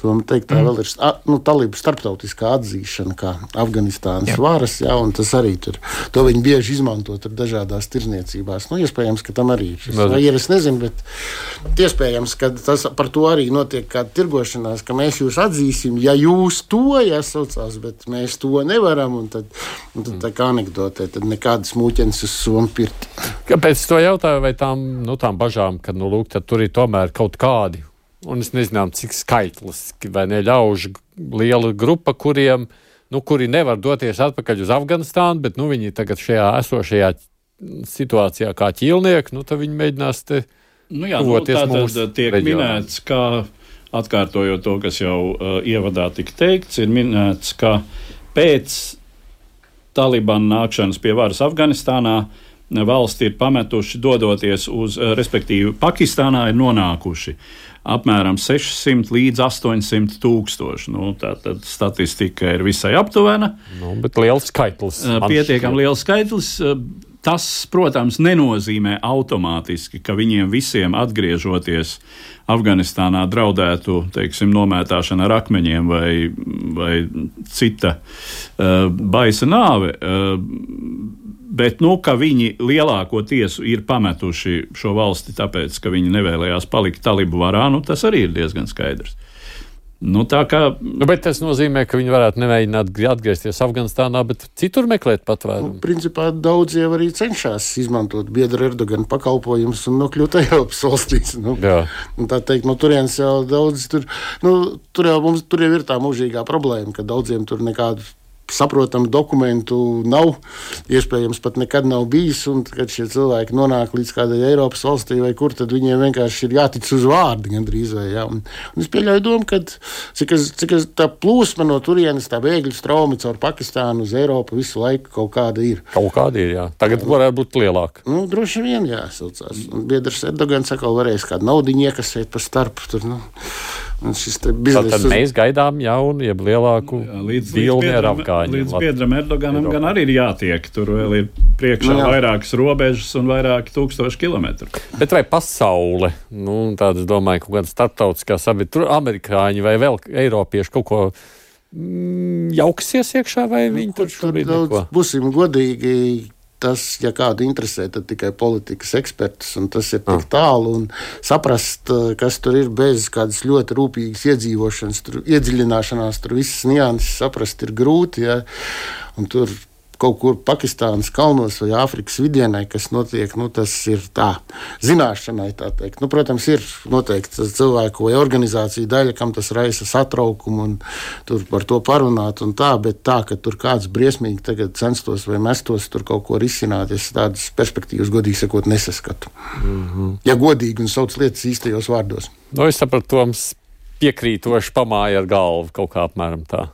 To teikt, tā mm. vēl ir nu, talība starptautiskā atzīšana, kā Afganistānas jā. varas, jā, un tas arī tur. To viņi bieži izmanto dažādās tirzniecībās. Nu, iespējams, ka tam arī ir šis es nezinu, bet iespējams, ka tas par to arī notiek kā tirgošanās, ka mēs jūs atzīsim, ja jūs to jāsaucās, bet mēs to nevaram, un tad, un tad tā kā anekdotē, tad nekādas mūķenes uz somu pirti.
Kāpēc to jautāju, vai tām, nu, tām bažām, ka, nu, lūk, tur ir tomēr kaut kādi un es nezinu, cik skaitlis vai ne ļaužu liela grupa, kuriem, nu, kuri nevar doties atpakaļ uz Afganistānu, bet nu, viņi tagad šajā esošajā situācijā kā ķīlnieki, nu, tad viņi mēģinās te
nu, jā, nu, tātad tiek reģionā. minēts, ka atkārtojot to, kas jau uh, ievadā tika teikts, ir minēts, ka pēc Talibana nākšanas pie varas Afganistānā valsti ir pametuši, dodoties uz, uh, respektīvi, Pakistānā ir nonākuši uh, apmēram 600 līdz 800 tūkstoši. Nu, tā tad statistika ir visai aptuvena.
Nu, bet liels skaitlis.
Pietiekami liels skaitlis. Tas, protams, nenozīmē automātiski, ka viņiem visiem atgriežoties Afganistānā draudētu teiksim, nomētāšana ar akmeņiem vai, vai cita uh, baisa nāve. Uh, Bet, nu, ka viņi lielāko tiesu ir pametuši šo valsti, tāpēc, ka viņi nevēlējās palikt talibu varā, nu, tas arī ir diezgan skaidrs. Nu, kā...
nu, bet tas nozīmē, ka viņi varētu nemēģināt atgriezties Afganistānā, bet citur meklēt patvērumu.
Nu, principā daudz jau arī cenšas izmantot biedru Erdogana pakalpojumus un nokļūt Eiropas valstīs. Nu, tā teikt, no turienes jau daudz tur, nu, tur jau mums tur jau ir tā mūžīgā problēma, ka daudziem tur nekādu saprotamu dokumentu nav. Iespējams, pat nekad nav bijis. Un, kad šie cilvēki nonāk līdz kādai Eiropas valstī vai kur, tad viņiem vienkārši ir jātic uz vārdu gandrīz. Vai, ja? un, un es pieļauju domu, ka cik, es, cik es, tā plūsma no turienes, tā bēgļu strauma caur Pakistānu uz Eiropu visu laiku kaut kāda ir.
Kaut kāda ir, jā. Tagad varētu būt lielāka.
Nu, droši vien, jā, saucās. Biedrs Erdogans atkal varēs kādu naudu iekasēt pa starpu. Tur, nu.
Tad mēs gaidām jaunu, jeb lielāku vilni ar Afgāņiem.
Līdz Piedram Erdoganam Eiropa. gan arī ir jātiek. Tur vēl ir priekšā nu, vairākas robežas un vairāki tūkstoši kilometru.
Bet vai pasaule, nu, tāda, es domāju, kaut kāda starptautiskā sabiedrība, tur amerikāņi vai vēl eiropieši kaut ko mm, jauksies iekšā, vai nu, viņi tur šobrīd
daudz, būsim godīgi tas, ja kādu interesē, tad tikai politikas ekspertus, un tas ir tik ah. tālu. Saprast, eh, kas tur ir bez kādas ļoti rūpīgas iedzīvošanas, tur, iedziļināšanās, tur visas nianses saprast ir grūti. Ja? Un tur kaut kur Pakistānas kalnos vai Āfrikas vidienē, kas notiek, nu, tas ir tā zināšanai. Tā teikt. nu, protams, ir noteikti cilvēku vai organizāciju daļa, kam tas raisa satraukumu un tur par to parunāt. Tā, bet tā, ka tur kāds briesmīgi censtos vai mestos tur kaut ko risināt, es tādas perspektīvas godīgi sakot nesaskatu. Mm -hmm. Ja godīgi un sauc lietas īstajos vārdos.
Nu, es sapratu, Toms piekrītoši pamāja ar galvu kaut kā apmēram tā.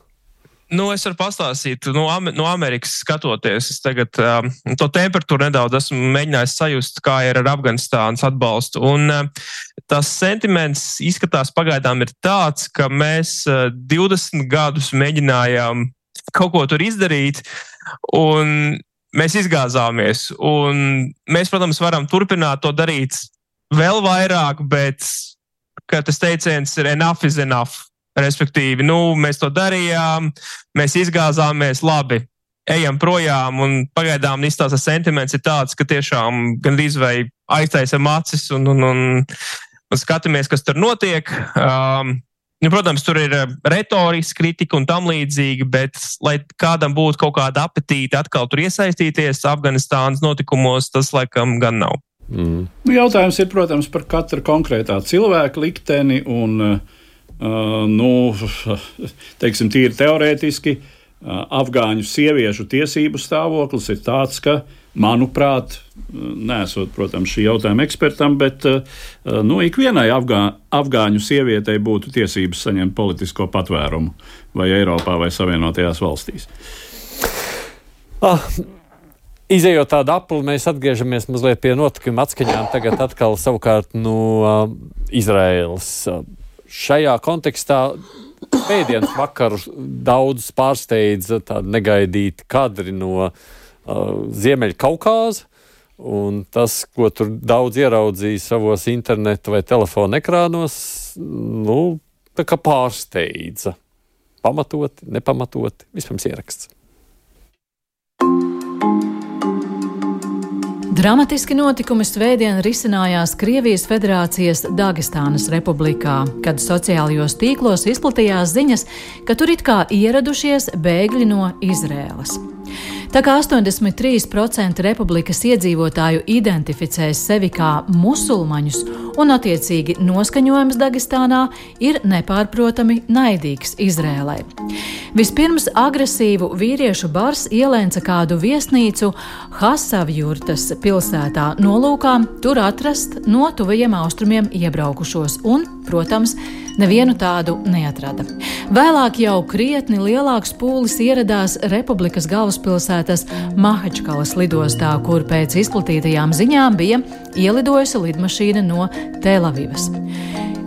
Nu, es varu pastāstīt, no, no Amerikas skatoties, es tagad um, to temperatūru nedaudz esmu mēģinājis sajust, kā ir ar Afganistānas atbalstu. Un uh, tas sentiments izskatās pagaidām ir tāds, ka mēs uh, 20 gadus mēģinājām kaut ko tur izdarīt, un mēs izgāzāmies. Un mēs, protams, varam turpināt to darīt vēl vairāk, bet, kā tas teiciens ir enough is enough. Respektīvi, nu, mēs to darījām, mēs izgāzāmies labi, ejam projām, un pagaidām izstāsta sentiments ir tāds, ka tiešām gandrīz vai aiztaisam acis un, un, un, un skatāmies, kas tur notiek. Um, Nu, protams, tur ir retoriska kritika un tam līdzīgi, bet, lai kādam būtu kaut kāda apetīte atkal tur iesaistīties Afganistānas notikumos, tas laikam gan nav.
Mm. Nu, jautājums ir, protams, par katra konkrētā cilvēka likteni un Uh, nu, teiksim, tīri teorētiski, uh, afgāņu sieviešu tiesību stāvoklis ir tāds, ka, manuprāt, uh, nesot, protams, šī jautājuma ekspertam, bet nu, ikvienai afgā, afgāņu sievietei būtu tiesības saņemt politisko patvērumu vai Eiropā vai Savienotajās valstīs.
Ah. Izejot tādu apli, mēs atgriežamies mazliet pie notikuma atskaņām. Tagad atkal savukārt no uh, Izraēlas. Šajā kontekstā pēdienas vakaru daudz pārsteidza tādi negaidīti kadri no uh, Ziemeļkaukāza. Un tas, ko tur daudz ieraudzīja savos internetu vai telefona ekrānos, nu, tā kā pārsteidza. Pamatoti, nepamatoti, vispirms ieraksts.
Dramatiski notikumi svētdien risinājās Krievijas Federācijas Dagestānas republikā, kad sociālajos tīklos izplatījās ziņas, ka tur it kā ieradušies bēgļi no Izrēlas. Tā kā 83% republikas iedzīvotāju identificē sevi kā musulmaņus, un attiecīgi noskaņojums Dagestānā ir nepārprotami naidīgs Izrēlai. Vispirms agresīvu vīriešu bars ielēca kādu viesnīcu Hasavjurtas pilsētā nolūkā tur atrast no tuvajiem austrumiem iebraukušos un, protams, nevienu tādu neatrada. Vēlāk jau krietni lielāks pūlis ieradās republikas galvaspilsētas Mahačkalas lidostā, kur pēc izplatītajām ziņām bija ielidojusi lidmašīna no Telavivas.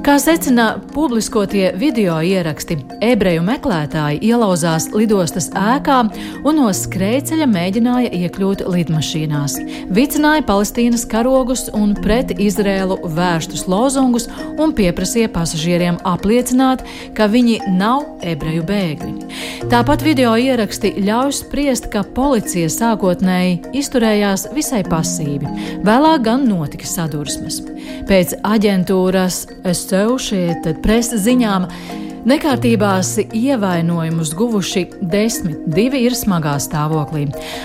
Kā secina publiskotie video ieraksti, ebreju meklētāji ielauzās lidostas ēkā un no skrejceļa mēģināja iekļūt lidmašīnās. Vicināja Palestīnas karogus un pret Izrēlu vērstus lozungus un pieprasīja pasažieriem apliecināt, ka viņi nav ebreju bēgļi. Tāpat video ieraksti ļauj spriest, ka policija sākotnēji izturējās visai pasīvi, vēlāk gan notika sadursmes. Pēc aģentūras Associated Press ziņām Nekārtībās ievainojumus guvuši desmit, divi ir smagā stāvoklī.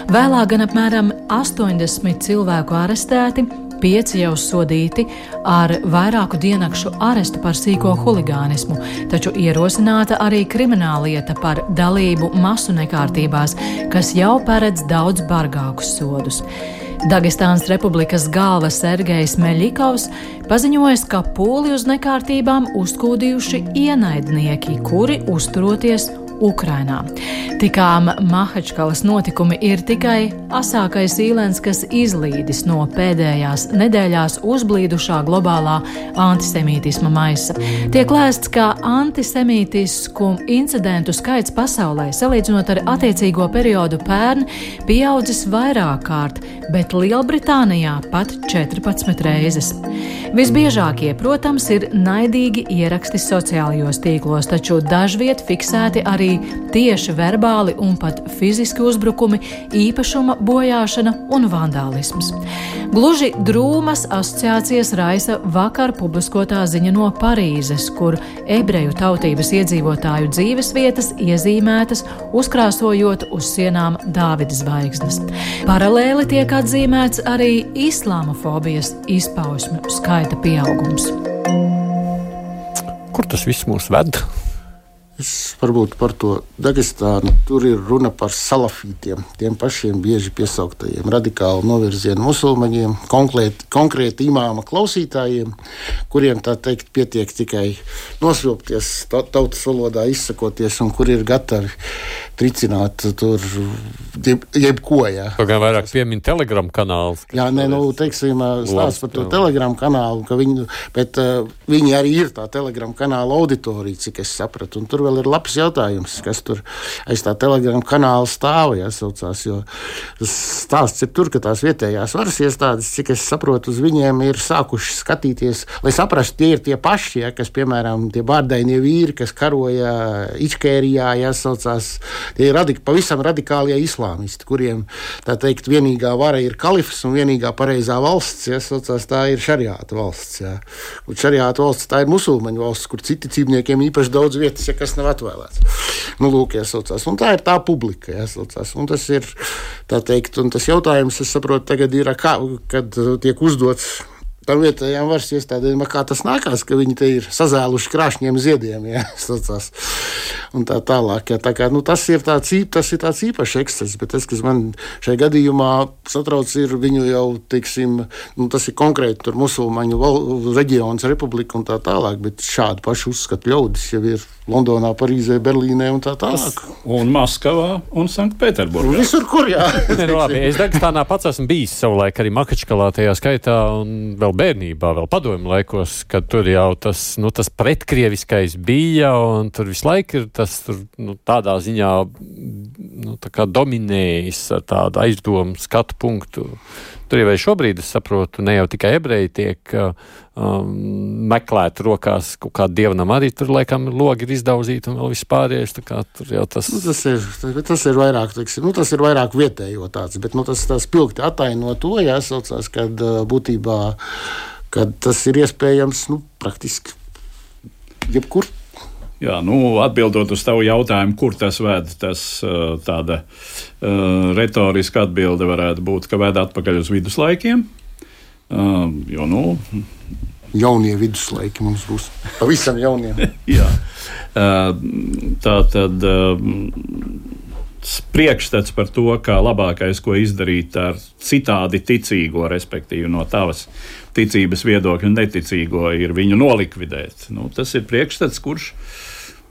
Vēlāk gan apmēram 80 cilvēku arestēti, pieci jau sodīti ar vairāku diennakšu arestu par sīko huligānismu, taču ierosināta arī krimināllieta par dalību masu nekārtībās, kas jau paredz daudz bargākus sodus. Dagestānas republikas galva Sergejs Meļikovs paziņoja, ka pūli uz nekārtībām uzkūdījuši ienaidnieki, kuri uzturoties Ukrainā. Tikām Mahačkalas notikumi ir tikai asākais īlens, kas izlīdis no pēdējās nedēļās uzblīdušā globālā antisemītisma maisa. Tiek lēsts, ka antisemītisku incidentu skaits pasaulē, salīdzinot ar attiecīgo periodu pērn, pieaudzis vairāk kārt, bet Lielbritānijā pat 14 reizes. Visbiežākie, protams, ir naidīgi ieraksti sociālajos tīklos, taču dažviet fiksēti arī tieši verbāli un pat fiziski uzbrukumi, īpašuma bojāšana un vandālisms. Gluži drūmas asociācijas raisa vakar publiskotā ziņa no Parīzes, kur ebreju tautības iedzīvotāju dzīves vietas iezīmētas, uzkrāsojot uz sienām Dāvidas zvaigznes. Paralēli tiek atzīmēts arī islāmofobijas izpausmu skaita pieaugums.
Kur tas viss mūs ved?
Es varbūt par to Dagestānu. Tur ir runa par salafītiem, tiem pašiem bieži piesauktajiem radikālu novirzienu musulmaņiem, konkrēti, konkrēti imāma klausītājiem, kuriem tā teikt pietiek tikai nosvilpties tautas valodā, izsakoties, un kuri ir gatavi tricināt tur jeb, jebko. Jā.
Gan vairāk piemin telegramu kanālus.
Jā, nē, nu, teiksim, stāsts par to telegramu kanālu, ka viņi, bet uh, viņi arī ir tā telegramu kanāla auditorija, cik es sapratu. Vēl ir labs jautājums, kas tur aiz tā telegramu kanāla stāv, jāsaucās, jo stāsts ir tur, ka tās vietējās varas iestādes, cik es saprotu, uz viņiem ir sākuši skatīties, lai saprastu, tie ir tie paši, ja, kas, piemēram, tie bārdainie vīri, kas karoja Ičkērijā, jāsaucās, tie ir radik, pavisam radikālie islāmisti, kuriem tā teikt, vienīgā vara ir kalifs un vienīgā pareizā valsts. Ja, saucās, tā ir šariāta valsts. Ja. Un šariāta valsts tā ir musulmaņu valsts, kur citi cīmniekiem īpaši daudz vietas, ja kas nav atvēlēts. Nu, lūk, jāsaucās. Un tā ir tā publika. Jāsaucās. Un tas ir tā teikt, un tas jautājums, es saprotu, tagad ir, kā, kad tiek uzdots tam vietējām varas iestādēm, kā tas nākās, ka viņi te ir sazēluši krāšņiem ziediem. Jā, un tā tālāk. Jā, tā kā, nu, tas, ir tāds, tas ir tāds īpašs ekscess, bet tas, kas man šajā gadījumā satrauc, ir viņu jau, teiksim, nu, tas ir konkrēti musulmaņu reģions, republika un tā tālāk, bet šādu pašu uzskatu ļaudis jau ir Londonā, Parīzē, Berlīnē un tā tālāk.
Un Maskavā un Sanktpēterburgā.
Visur, kur jā.
ne, nu, labi, es Dagestānā pats esmu bijis savulaik arī Makačkalā tajā skaitā un vēl bērnībā, vēl padomju laikos, kad tur jau tas, nu, tas pretkrieviskais bija un tur visu laiku ir tas tur, nu, tādā ziņā nu, tā dominējis ar tādu aizdomu skatu punktu. Tur jau šobrīd, es saprotu, ne jau tikai ebreji tiek um, meklēti rokās, kaut kāda dievnam arī tur laikam logi ir izdauzīti un vēl vispārējais. Tas...
Nu, tas, ir, tas ir vairāk, teiksim, nu, tas ir vairāk vietējo tāds, bet nu, tas, tas pilgti ataino to, jāsaucās, kad būtībā, kad tas ir iespējams, nu, praktiski jebkur.
Jā, nu, atbildot uz tavu jautājumu, kur tas ved, tas tāda uh, retoriska atbilde varētu būt, ka ved atpakaļ uz viduslaikiem. Uh, jo, nu,
Jaunie viduslaiki mums būs pavisam jaunie.
Jā, uh, tā tad. Uh, priekšstats par to, kā labākais, ko izdarīt ar citādi ticīgo, respektīvi no tavas ticības viedokļa neticīgo, ir viņu nolikvidēt. Nu, tas ir priekšstats, kurš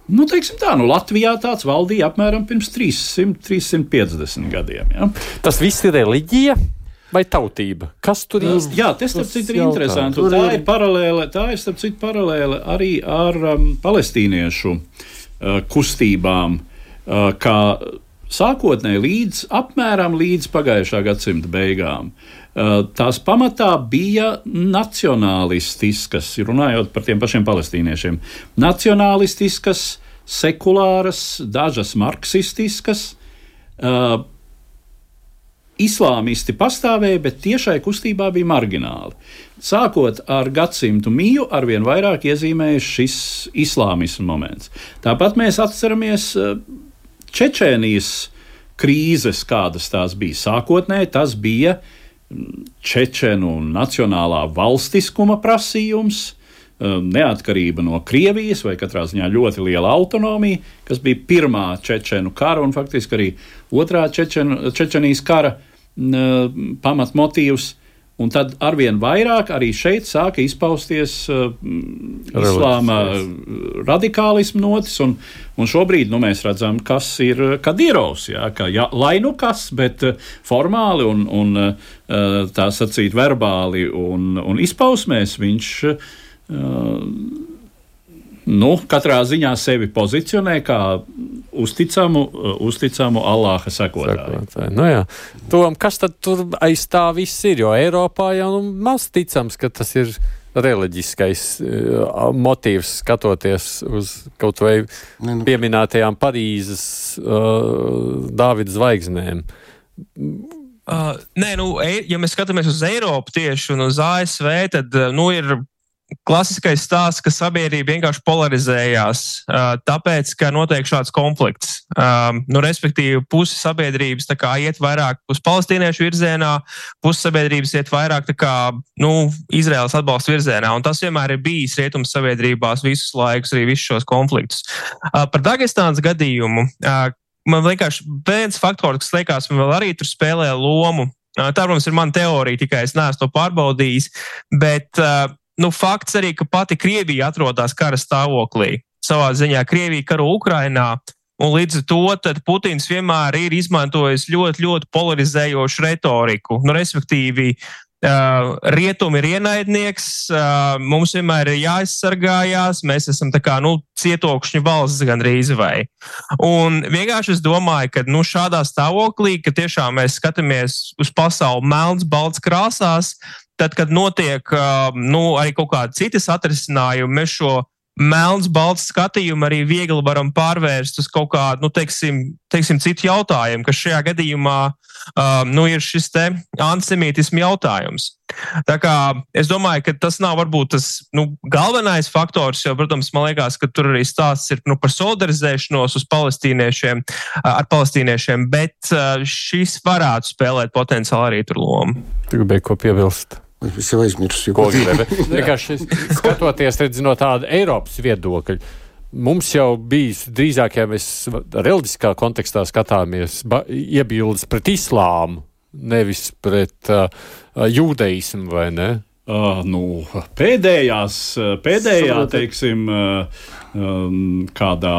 Nu, tā, nu, Latvijā tāds valdīja apmēram pirms 300, 350 gadiem. Ja?
Tas viss ir reliģija. vai tautība? Kas tur
ir? Jā, tas citu ir interesanti. Tā ir paralēle, tā ir starp citu paralēle arī ar um, palestīniešu uh, kustībām, uh, kā sākotnēji līdz apmēram līdz pagājušā gadsimta beigām. Uh, tās pamatā bija nacionālistiskas, runājot par tiem pašiem palestīniešiem. Nacionālistiskas, sekulāras, dažas marksistiskas. Uh, Islāmisti pastāvēja, bet tiešai kustībā bija margināli. Sākot ar gadsimtu mīju, arvien vairāk iezīmējas šis islāmisma moments. Tāpat mēs atceramies uh, Čečēnijas krīzes, kādas tās bija. Sākotnēji tas bija mm, Čečenu nacionālā valstiskuma prasījums, Um, neatkarība no Krievijas, vai katrā ziņā ļoti liela autonomija, kas bija pirmā Čečenu kara un faktiski arī otrā Čečenu, Čečenijas kara uh, pamatmotīvs. Un tad arvien vairāk arī šeit sāka izpausties uh, islāma radikālisma notis. Un, un šobrīd nu, mēs redzam, kas ir Kadīrovs. Jā, ka, jā, lai nu kas, bet uh, formāli un, un uh, tā sacīt verbāli un, un izpausmēs viņš uh, nu, katrā ziņā sevi pozicionē kā uzticamu, uzticamu Allāha sekotāju.
sekotāju. Nu, jā. Tom, kas tad tur aiz tā viss ir? Jo Eiropā jau nu, maz ticams, ka tas ir reliģiskais uh, motīvs, skatoties uz kaut vai ne, nu. pieminētajām Parīzes uh, Dāvida zvaigznēm.
Uh, nē, nu, ja mēs skatāmies uz Eiropu tieši un uz ASV, tad nu, ir klasiskais stāsts, ka sabiedrība vienkārši polarizējās, tāpēc, ka notiek šāds konflikts. Nu, respektīvi, puse sabiedrības iet vairāk uz palestīniešu virzienā, puse sabiedrības iet vairāk kā, nu, Izraels atbalsta virzienā. Un tas vienmēr ir bijis rietumu sabiedrībās visus laikus, arī visus šos konfliktus. Par Dagestānas gadījumu. Man vienkārši viens faktors, kas liekas, man vēl arī tur spēlē lomu. Tā, protams, ir mana teorija, tikai es neesmu to pārbaudījis. Bet uh, nu, fakts arī, ka pati Krievija atrodas kara stāvoklī. Savā ziņā Krievija karo Ukrainā. Un līdz ar to Putins vienmēr ir izmantojis ļoti, ļoti polarizējošu retoriku. Nu, respektīvi, Uh, rietumi ir ienaidnieks, uh, mums vienmēr ir jāaizsargājās, mēs esam tā kā nu, cietokšņu valsts gandrīz vai. Un vienkārši es domāju, ka nu, šādā stāvoklī, ka tiešām mēs skatāmies uz pasauli melns, balts krāsās, tad, kad notiek nu, arī kaut kādi citi atrisinājumi, mēs šo melns, balts skatījumu arī viegli varam pārvērst uz kaut kādu, nu, teiksim, teiksim citu jautājumu, kas šajā gadījumā um, nu, ir šis antisemītismu jautājums. Tā kā es domāju, ka tas nav varbūt tas nu, galvenais faktors, jo, protams, man liekas, ka tur arī stāsts ir nu, par solidarizēšanos uz palestīniešiem, ar palestīniešiem, bet šis varētu spēlēt potenciāli arī tur lomu.
Tu gribēji ko piebilst?
Es jau aizmirsu,
ko gribēju. Vienkārši skatoties redz, no tāda Eiropas viedokļa. Mums jau bija drīzāk, ja mēs reliģiskā kontekstā skatāmies, iebildes pret islāmu, nevis pret uh, jūdeismu, vai ne?
Uh, nu, pēdējās, pēdējā, teiksim, uh, kādā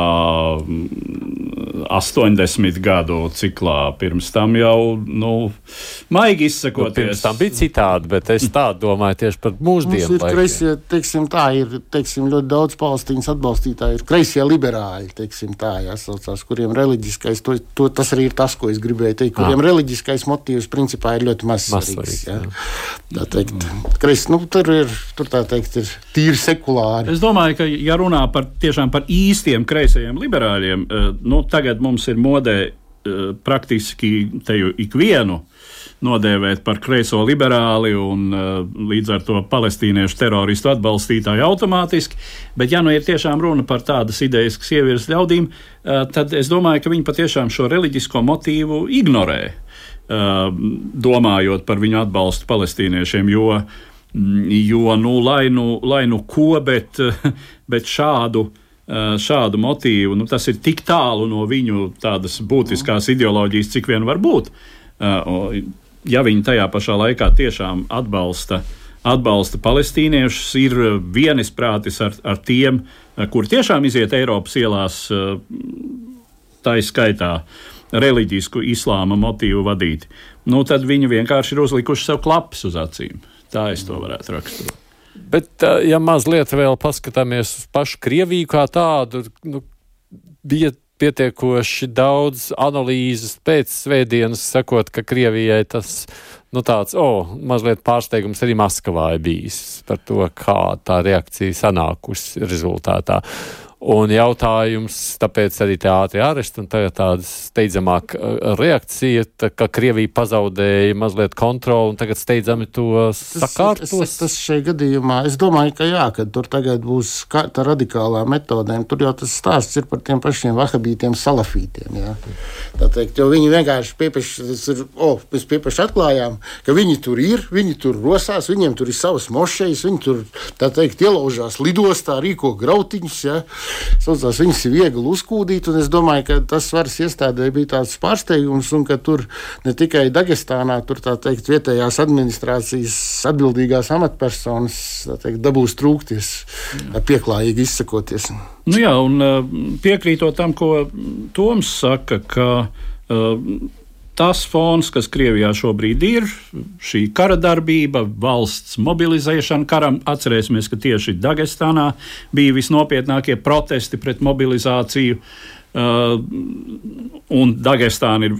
80 mm, gadu ciklā. Pirms tam jau, nu, maigi izsakoties. Nu,
pirms tam bija citādi, bet es tā domāju tieši par mūsdienu.
Ir kreisie, teiksim, tā ir, teiksim, ļoti daudz palestīnas atbalstītāji, ir kreisie liberāļi, teiksim, tā jāsaucās, kuriem reliģiskais, to, to, tas arī ir tas, ko es gribēju teikt, kuriem ah. reliģiskais motīvs principā ir ļoti maz svarīgs. Jā. Tā teikt, kreis, nu, tur ir, tur tā teikt, ir tīri sekulāri.
Es domāju, ka, ja runā par tiešām par īstiem kreisajiem liberāļiem, eh, nu, tagad mums ir modē eh, praktiski te jau ikvienu nodēvēt par kreiso liberāli un uh, līdz ar to palestīniešu teroristu atbalstītāju automātiski. Bet, ja nu ir tiešām runa par tādas idejas, kas ievirs ļaudīm, tad es domāju, ka viņi patiešām šo reliģisko motīvu ignorē, domājot par viņu atbalstu palestīniešiem. Jo Mm, jo, nu, lai nu, lai nu ko, bet, bet šādu. Eh, šādu motīvu, nu, tas ir tik tālu no viņu tādas būtiskās ideoloģijas, cik vien var būt. Eh, ja viņi tajā pašā laikā tiešām atbalsta, atbalsta palestīniešus, ir vienisprātis ar, ar tiem, eh, kur tiešām iziet Eiropas ielās, tā izskaitā reliģisku islāma motīvu vadīti, nu, tad viņi vienkārši ir uzlikuši sev klapus uz acīm. Tā es to varētu raksturot.
Bet, ja mazliet vēl paskatāmies uz pašu Krieviju kā tādu, nu, bija pietiekoši daudz analīzes pēc svētdienas, sakot, ka Krievijai tas, nu tāds, oh, mazliet pārsteigums arī Maskavā ir bijis par to, kā tā reakcija sanākusi rezultātā. Uh, Un jautājums, tāpēc arī tie ātri aresti un tagad tāda steidzamāka uh, reakcija, tā, ka Krievija pazaudēja mazliet kontroli un tagad steidzami to sakārtos.
Tas, tas šajā gadījumā, es domāju, ka jā, ka tur tagad būs tā radikālā metodēm. Tur jau tas stāsts ir par tiem pašiem vahabītiem salafītiem. Jā. Tā teikt, jo viņi vienkārši piepeši, ir, oh, mēs piepeši atklājām, ka viņi tur ir, viņi tur rosās, viņiem tur ir savas mošejas, viņi tur, tā teikt, ielaužās lidostā, rīko grautiņus. Jā saucās, viņas ir viegli uzkūdīt. Es domāju, ka tas varas iestādē bija tāds pārsteigums, un ka tur ne tikai Dagestānā, tur tā teikt, vietējās administrācijas atbildīgās amatpersonas teikt, dabūs trūkties, pieklājīgi izsakoties.
Nu jā, un piekrītot tam, ko Toms saka, ka uh, tas fons, kas Krievijā šobrīd ir, šī kara darbība, valsts mobilizēšana karam. Atcerēsimies, ka tieši Dagestānā bija visnopietnākie protesti pret mobilizāciju. Uh, un Dagestāna ir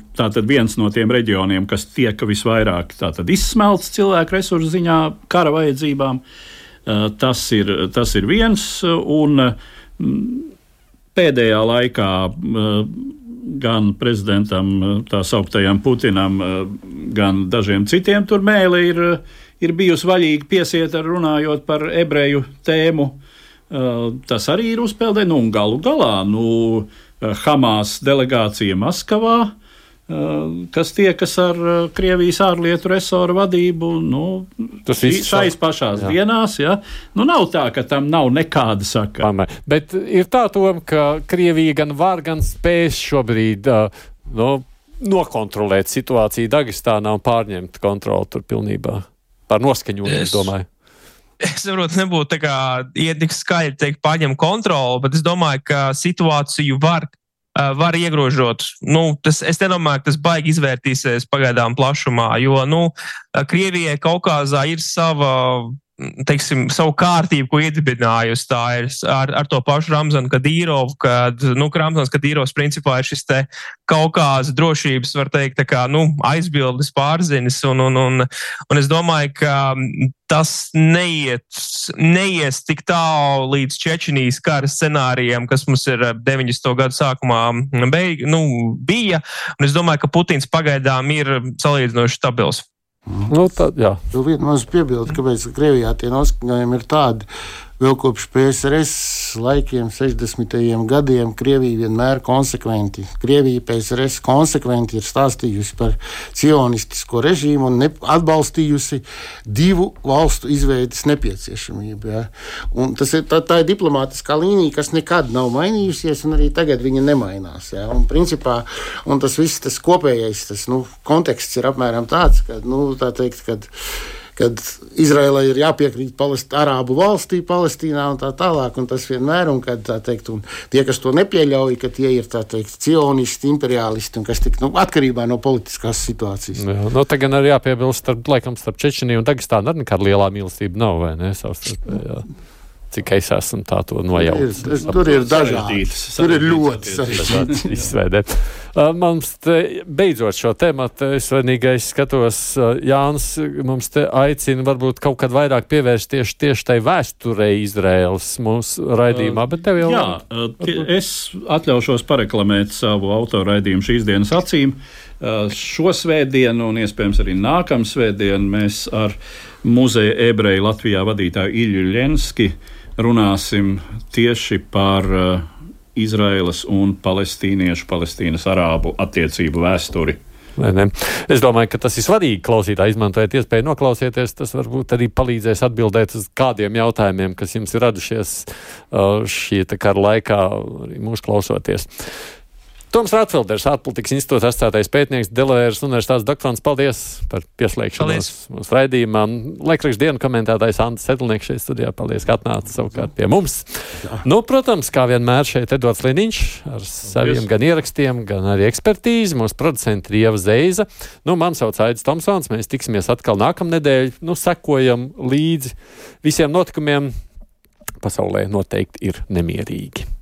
viens no tiem reģioniem, kas tiek visvairāk izsmelts cilvēku resursu ziņā, kara vajadzībām. Uh, tas, ir, tas ir viens. Un, uh, pēdējā laikā uh, gan prezidentam, eh, tā sauktajam Putinam, eh, gan dažiem citiem tur mēlē ir, eh, ir bijusi vaļīgi piesiet ar runājot par ebreju tēmu. Tas arī ir uzpeldē, nu, un galu galā, nu, Hamas delegācija Maskavā kas tiekas ar eh, Krievijas ārlietu resoru vadību. Nu, Tas viss šais pašās jā. dienās. Ja? Nu, nav tā, ka tam nav nekāda sakara.
Bet ir tā, tom, ka Krievija gan var, gan spēs šobrīd uh, nu, nokontrolēt situāciju Dagestānā un pārņemt kontroli tur pilnībā. Par noskaņojumu, es domāju.
Es saprotu, nebūtu tā kā iet tik skaļi teikt, pārņem kontroli, bet es domāju, ka situāciju var var iegrožot. Nu, tas, es nedomāju, ka tas baigi izvērtīsies pagaidām plašumā, jo nu, Krievijai Kaukazā ir sava teiksim, savu kārtību, ko iedibinājusi. Tā ir ar, ar to pašu Ramzanu Kadīrovu, kad nu, Ramzans Kadīrovs principā ir šis Kaukāza drošības, var teikt, kā, nu, aizbildes pārzinis. Un, un, un, un es domāju, ka tas neiet, neies tik tālu līdz Čečenijas kara scenārijiem, kas mums ir 90. gadu sākumā beig, nu, bija. Un es domāju, ka Putins pagaidām ir salīdzinoši stabils.
Nu, tā, jā.
Vēl viena maza piebilde, kāpēc Krievijā tie noskaņojumi ir tādi. Vēl kopš PSRS laikiem, 60. gadiem, Krievija vienmēr konsekventi, Krievija PSRS konsekventi ir stāstījusi par cionistisko režīmu un atbalstījusi divu valstu izveidas nepieciešamību. Ja. Un tas ir tā, tā ir diplomātiskā līnija, kas nekad nav mainījusies, un arī tagad viņa nemainās. Ja. Un, principā, un tas viss, tas kopējais tas, nu, konteksts ir apmēram tāds, ka, nu, tā teikt, kad, kad Izraēlai ir jāpiekrīt palest, Arābu valstī, Palestīnā un tā tālāk. Un tas vienmēr, un, kad, teikt, tie, kas to nepieļauj, ka tie ir teikt, cionisti, imperialisti un kas tik nu, atkarībā no politiskās situācijas.
Jā, no, tā gan arī jāpiebilst, starp, laikam, starp Čečeniju un Dagestānu arī nekāda lielā mīlestība nav, vai ne? Savstarpējā cik es esmu tā to nojaucis.
Tur, tur ir dažādi. Tur ir ļoti sarežģīti
izveidē. Uh, mums te, beidzot šo tēmatu, es vienīgais skatos, uh, Jānis mums te aicina varbūt kaut kad vairāk pievērst tieši, tieši tai vēsturei Izraēlas mūsu raidījumā, bet tev jau.
Jā, tie, es atļaušos pareklamēt savu autoraidījumu šīs dienas acīm. Šo svētdienu un iespējams arī nākamā svētdienu mēs ar muzeja ebreju Latvijā vadītāju Ilju Ļenski uh, runāsim tieši par uh, Izraēlas un palestīniešu, palestīnas arābu attiecību vēsturi.
Es domāju, ka tas ir svarīgi klausītāji izmantojot iespēju noklausīties. Tas varbūt arī palīdzēs atbildēt uz kādiem jautājumiem, kas jums ir radušies uh, šī kara laikā, arī mūsu klausoties. Toms Rātfelders, ārpolitikas institūta asociētais pētnieks, Delēras universitātes doktorants, paldies par pieslēgšanos mūsu raidījumā. Laikraksta dienu komentētājs Ants Sedlnieks šeit studijā, paldies, ka atnāca savukārt pie mums. Jā. Nu, protams, kā vienmēr šeit Edvards Liniņš ar saviem gan ierakstiem, gan arī ekspertīzi. Mūsu producenti ir Ieva Zeiza. Nu, man sauc Aidis Tomsons, mēs tiksimies atkal nākamnedēļ. Nu, sekojam līdzi visiem notikumiem. Pasaulē noteikti ir nemierīgi.